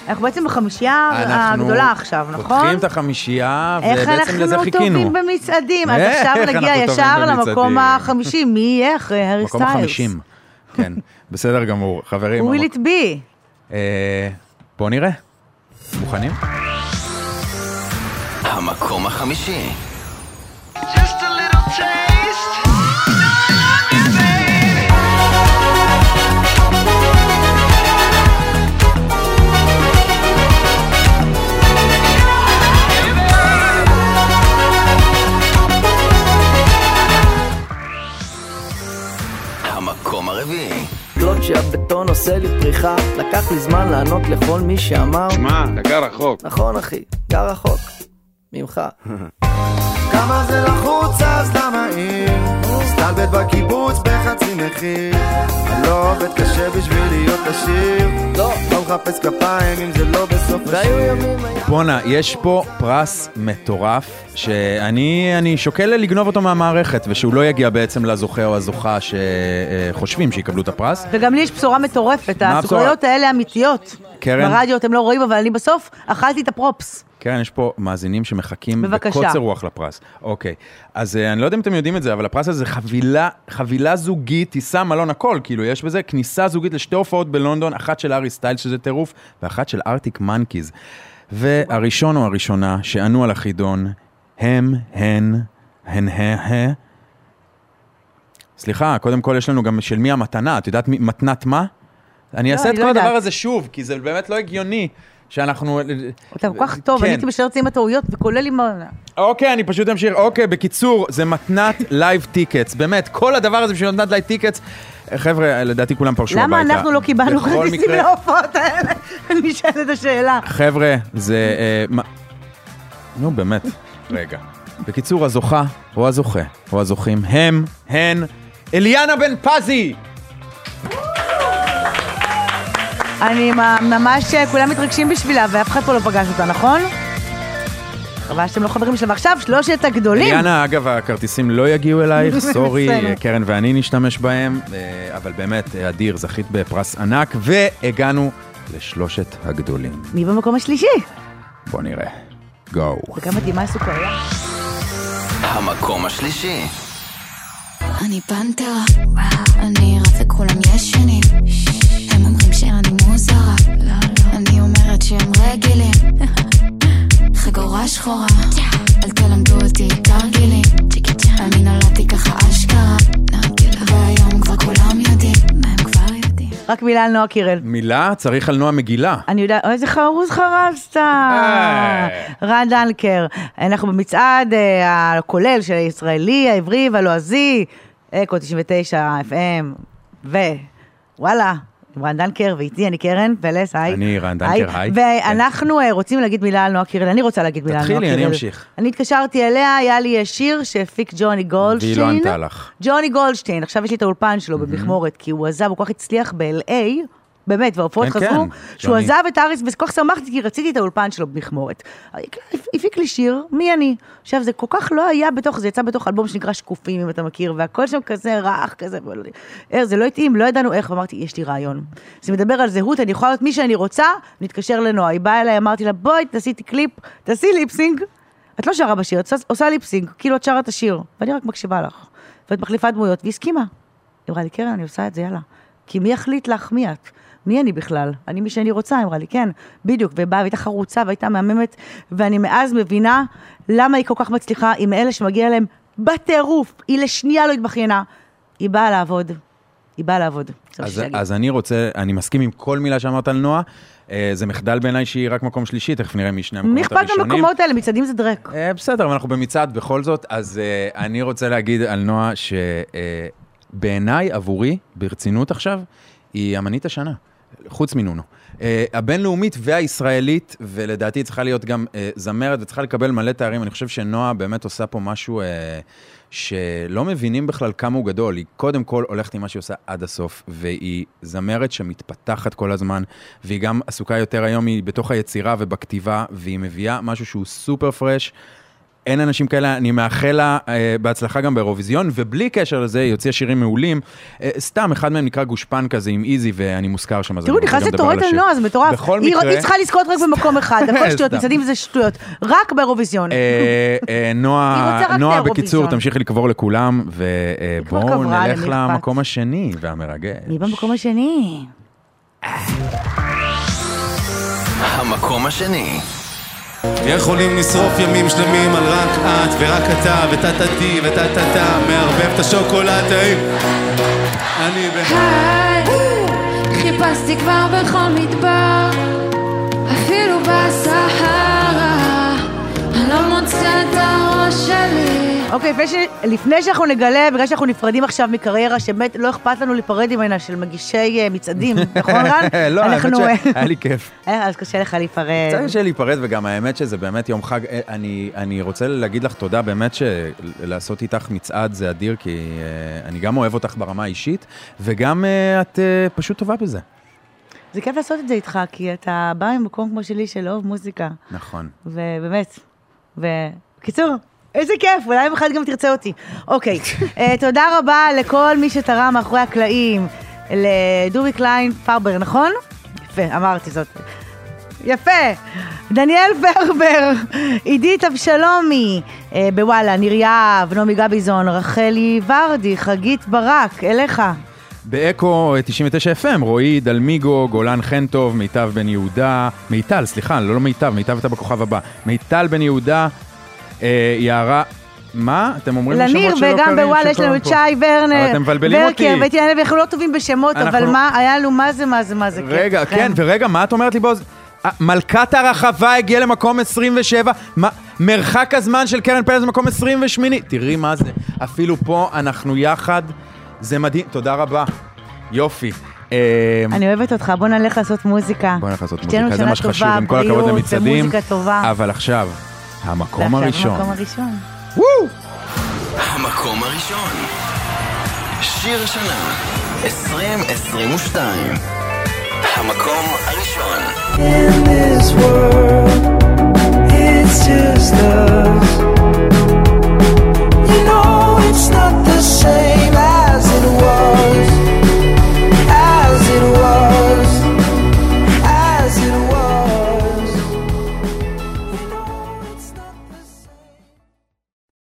S3: אנחנו בעצם בחמישייה
S4: אנחנו
S3: הגדולה עכשיו, נכון?
S4: פותחים את החמישייה,
S3: איך
S4: ובעצם לזה
S3: אנחנו
S4: חיכינו.
S3: טובים במצעדים, אז
S4: איך
S3: עכשיו
S4: אנחנו
S3: נגיע ישר? למקום החמישי, מי יהיה אחרי הארי
S4: מקום
S3: סטיילס?
S4: החמישים. כן, בסדר גמור. חברים, המק-
S3: it be?
S4: אה, בואו נראה. מוכנים?
S2: המקום החמישי המקום
S12: פריחה, לקח לי זמן לענות לכל מי שאמר
S13: שמע, אתה גר רחוק.
S12: נכון אחי, גר רחוק. ממך.
S8: כמה זה לחוץ אז למה עיר? סטלבט בקיבוץ בחצי מחיר אני לא עובד קשה בשביל להיות עשיר
S12: לא
S8: לא מחפש כפיים אם זה לא בסוף השיר.
S4: בואנה, יש פה פרס מטורף, שאני אני שוקל לגנוב אותו מהמערכת, ושהוא לא יגיע בעצם לזוכה או הזוכה שחושבים שיקבלו את הפרס.
S3: וגם לי יש בשורה מטורפת, הסוכריות האלה אמיתיות.
S4: קרן?
S3: ברדיו אתם לא רואים, אבל אני בסוף אכלתי את הפרופס.
S4: כן, יש פה מאזינים שמחכים
S3: בבקשה.
S4: בקוצר רוח לפרס. אוקיי, אז אה, אני לא יודע אם אתם יודעים את זה, אבל הפרס הזה זה חבילה, חבילה זוגית, טיסה, מלון, הכל, כאילו, יש בזה כניסה זוגית לשתי הופעות בלונדון, אחת של ארי סטיילס, שזה טירוף, ואחת של ארטיק מנקיז. והראשון או הראשונה שענו על החידון, הם, הן, הן, ה, ה. סליחה, קודם כל יש לנו גם של מי המתנה, את יודעת מתנת מה? אני
S3: לא,
S4: אעשה את
S3: אני
S4: כל
S3: לא
S4: הדבר. הזה שוב, כי זה באמת לא הגיוני שאנחנו...
S3: אתה כל כך טוב,
S4: כן.
S3: אני הייתי משארת עם הטעויות וכולל עם... ה-
S4: אוקיי, אני פשוט אמשיך. אוקיי, בקיצור, זה מתנת Live Tickets. באמת, כל הדבר הזה בשביל מתנת Live Tickets. חבר'ה, לדעתי כולם פרשו הביתה.
S3: למה אנחנו לא קיבלנו כרטיסים להופעות האלה? [LAUGHS] אני נשאלת את השאלה.
S4: חבר'ה, זה... אה, נו, באמת, רגע. בקיצור, הזוכה, או הזוכה, או הזוכים, הם, הן, אליאנה בן פזי!
S3: אני מה- ממש, אה, כולם מתרגשים בשבילה, ואף אחד פה לא פגש אותה, נכון? חבל שאתם לא חברים שלה. ועכשיו שלושת הגדולים.
S4: אליאנה, אגב, הכרטיסים לא יגיעו אלייך, [LAUGHS] סורי. אה, קרן ואני נשתמש בהם, אה, אבל באמת, אדיר, זכית בפרס ענק, והגענו לשלושת הגדולים.
S3: מי במקום השלישי?
S4: בוא נראה. גו.
S3: וכמה דימה סוכריה.
S2: המקום השלישי.
S6: אני פנתרה, אני רצה כולם ישנים. מוזרה, אני אומרת שהם רגילים. חגורה שחורה, אל תלמדו אותי תרגילים. אני נולדתי ככה אשכרה, והיום כבר כולם יודעים, מה הם כבר יודעים.
S3: רק מילה על נועה קירל.
S4: מילה, צריך על נועה מגילה.
S3: אני יודעת, איזה חרוז חרזת.
S4: אה.
S3: רן דנקר. אנחנו במצעד אה, הכולל של הישראלי, העברי והלועזי, אקו 99, FM, ווואלה. עם רן דנקר ואיתי, אני קרן פלס, היי.
S4: אני רן דנקר, היי.
S3: ואנחנו אה, רוצים להגיד מילה על נועה קירל, אני רוצה להגיד מילה על נועה
S4: תתחילי,
S3: קירל.
S4: אני אמשיך.
S3: אני התקשרתי אליה, היה לי אה, שיר שהפיק ג'וני גולדשטיין.
S4: והיא לא ענתה לך.
S3: ג'וני גולדשטיין, עכשיו יש לי את האולפן שלו במכמורת, כי הוא עזב, הוא כל כך הצליח ב-LA, באמת, וההופעות
S4: כן,
S3: חזרו,
S4: כן,
S3: שהוא
S4: ג'וני.
S3: עזב את הארץ, וכל כך שמחתי, כי רציתי את האולפן שלו במכמורת. הפיק לי שיר, מי אני? עכשיו, זה כל כך לא היה בתוך, זה יצא בתוך אלבום שנקרא שקופים, אם אתה מכיר, והכל שם כזה רך, כזה, אה, זה לא התאים, לא ידענו איך, ואמרתי, יש לי רעיון. זה מדבר על זהות, אני יכולה להיות מי שאני רוצה, נתקשר לנועה. היא באה אליי, אמרתי לה, בואי, תעשי קליפ, תעשי lip sync. את לא שרה בשיר, את עושה- עושה lip sync, כאילו את שרה את השיר, ואני רק מקשיבה לך. ואת מחליפה דמויות, והיא הסכימה. היא אמרה לי, קרן, אני עושה את זה, יאללה. כי מי יחליט לך מי את? מי אני בכלל? אני מי שאני רוצה, היא אמרה לי, כן, בדיוק, ובאה והייתה חרוצה והייתה מהממת, ואני מאז מבינה למה היא כל כך מצליחה עם אלה שמגיע להם בטירוף, היא לשנייה לא התבכיינה, היא באה לעבוד, היא באה לעבוד.
S4: אז. אז אני רוצה, אני מסכים עם כל מילה שאמרת על נועה. אה, זה מחדל בעיניי שהיא רק מקום שלישי, תכף נראה מי שני המקומות
S3: מי
S4: הראשונים.
S3: אכפת מהמקומות האלה? מצעדים זה דרק.
S4: אה, בסדר, אבל אנחנו במצעד בכל זאת, אז אה, אני רוצה להגיד על נועה שבעיניי, עבורי, ברצינות עכשיו, היא אמנית השנה, חוץ מנונו. אה, הבינלאומית והישראלית, ולדעתי היא צריכה להיות גם אה, זמרת וצריכה לקבל מלא תארים. אני חושב שנועה באמת עושה פה משהו אה, שלא מבינים בכלל כמה הוא גדול. היא קודם כל הולכת עם מה שהיא עושה עד הסוף, והיא זמרת שמתפתחת כל הזמן, והיא גם עסוקה יותר היום, היא בתוך היצירה ובכתיבה, והיא מביאה משהו שהוא סופר פרש. אין אנשים כאלה, אני מאחל לה אה, בהצלחה גם באירוויזיון, ובלי קשר לזה, היא הוציאה שירים מעולים. אה, סתם, אחד מהם נקרא גושפן כזה עם איזי, ואני מוזכר שם, אז
S3: תראו,
S4: אני רוצה גם
S3: נכנסת
S4: לדבר על
S3: טורט על
S4: השיר.
S3: נועה, זה מטורף.
S4: בכל
S3: היא-
S4: מקרה...
S3: היא צריכה לזכות רק במקום אחד, [LAUGHS] הכל שטויות. מצעדים זה שטויות. רק באירוויזיון.
S4: אה, אה, נועה, בקיצור. תמשיכי לקבור לכולם, ובואו נלך? למקום השני והמרגש.
S3: מי במקום השני?
S2: המקום השני.
S13: יכולים לשרוף ימים שלמים על רק את ורק אתה וטה-טה-טי וטה-טה-טה. מערבב את השוקולד ההיא אני ב...
S5: היי, חיפשתי כבר בכל מדבר,
S3: אוקיי, לפני ש- לפני שאנחנו נגלה, בגלל שאנחנו נפרדים עכשיו מקריירה שבאמת לא אכפת לנו להיפרד ממנה של מגישי אה, מצעדים, [LAUGHS] נכון רן?
S4: לא, האמת
S3: אנחנו,
S4: שהיה לי כיף. [LAUGHS]
S3: אה, אז קשה לך להיפרד.
S4: קצת קשה להיפרד, וגם האמת שזה באמת יום חג. אה, אני, אני רוצה להגיד לך תודה, באמת שלעשות איתך מצעד זה אדיר, כי אני גם אוהב אותך ברמה האישית, וגם את פשוט טובה בזה.
S3: זה כיף לעשות את זה איתך, כי אתה בא ממקום כמו שלי של אוהב מוזיקה,
S4: נכון.
S3: ובאמת, ובקיצור, איזה כיף, אולי יום אחד גם תרצה אותי. אוקיי, אה, תודה רבה לכל מי שתרם מאחורי הקלעים, לדובי קליין פרבר, נכון? יפה, אמרתי זאת. יפה. דניאל פרבר, עידית אבשלומי, אה, בוואלה, ניר יהב, נעמי גביזון, רחלי ורדי, חגית ברק, אליך.
S4: באקו 99 FM, רועי דלמיגו, גולן חן טוב, מיטב בן יהודה, מיטל, סליחה, לא, לא מיטב, מיטב אתה בכוכב הבא. מיטל בן יהודה, אה, יערה, מה? אתם אומרים לי
S3: לניר,
S4: שמות שלא
S3: וגם
S4: קרים,
S3: בוואלה יש לנו את שי. ורנר,
S4: אבל אתם מבלבלים אותי.
S3: ורקר, ואתי אנחנו לא טובים בשמות, אבל
S4: אנחנו-
S3: מה, היה לנו מה זה, מה זה, מה זה.
S4: רגע,
S3: לכם.
S4: כן, ורגע, מה את אומרת לי בוז? מלכת הרחבה הגיעה למקום 27, מה- מרחק הזמן של קרן פלס למקום 28. תראי מה זה, אפילו פה אנחנו יחד, זה מדהים, תודה רבה. יופי. אה,
S3: אני אוהבת אותך, בוא נלך לעשות מוזיקה.
S4: בוא נלך לעשות מוזיקה, זה מה שחשוב, עם כל הכבוד למצעדים. אבל עכשיו, המקום הראשון.
S3: המקום הראשון. וואו!
S2: המקום הראשון. שיר השנה, 2022. המקום הראשון.
S7: In this world, it's just us. You know it's not the same as it was.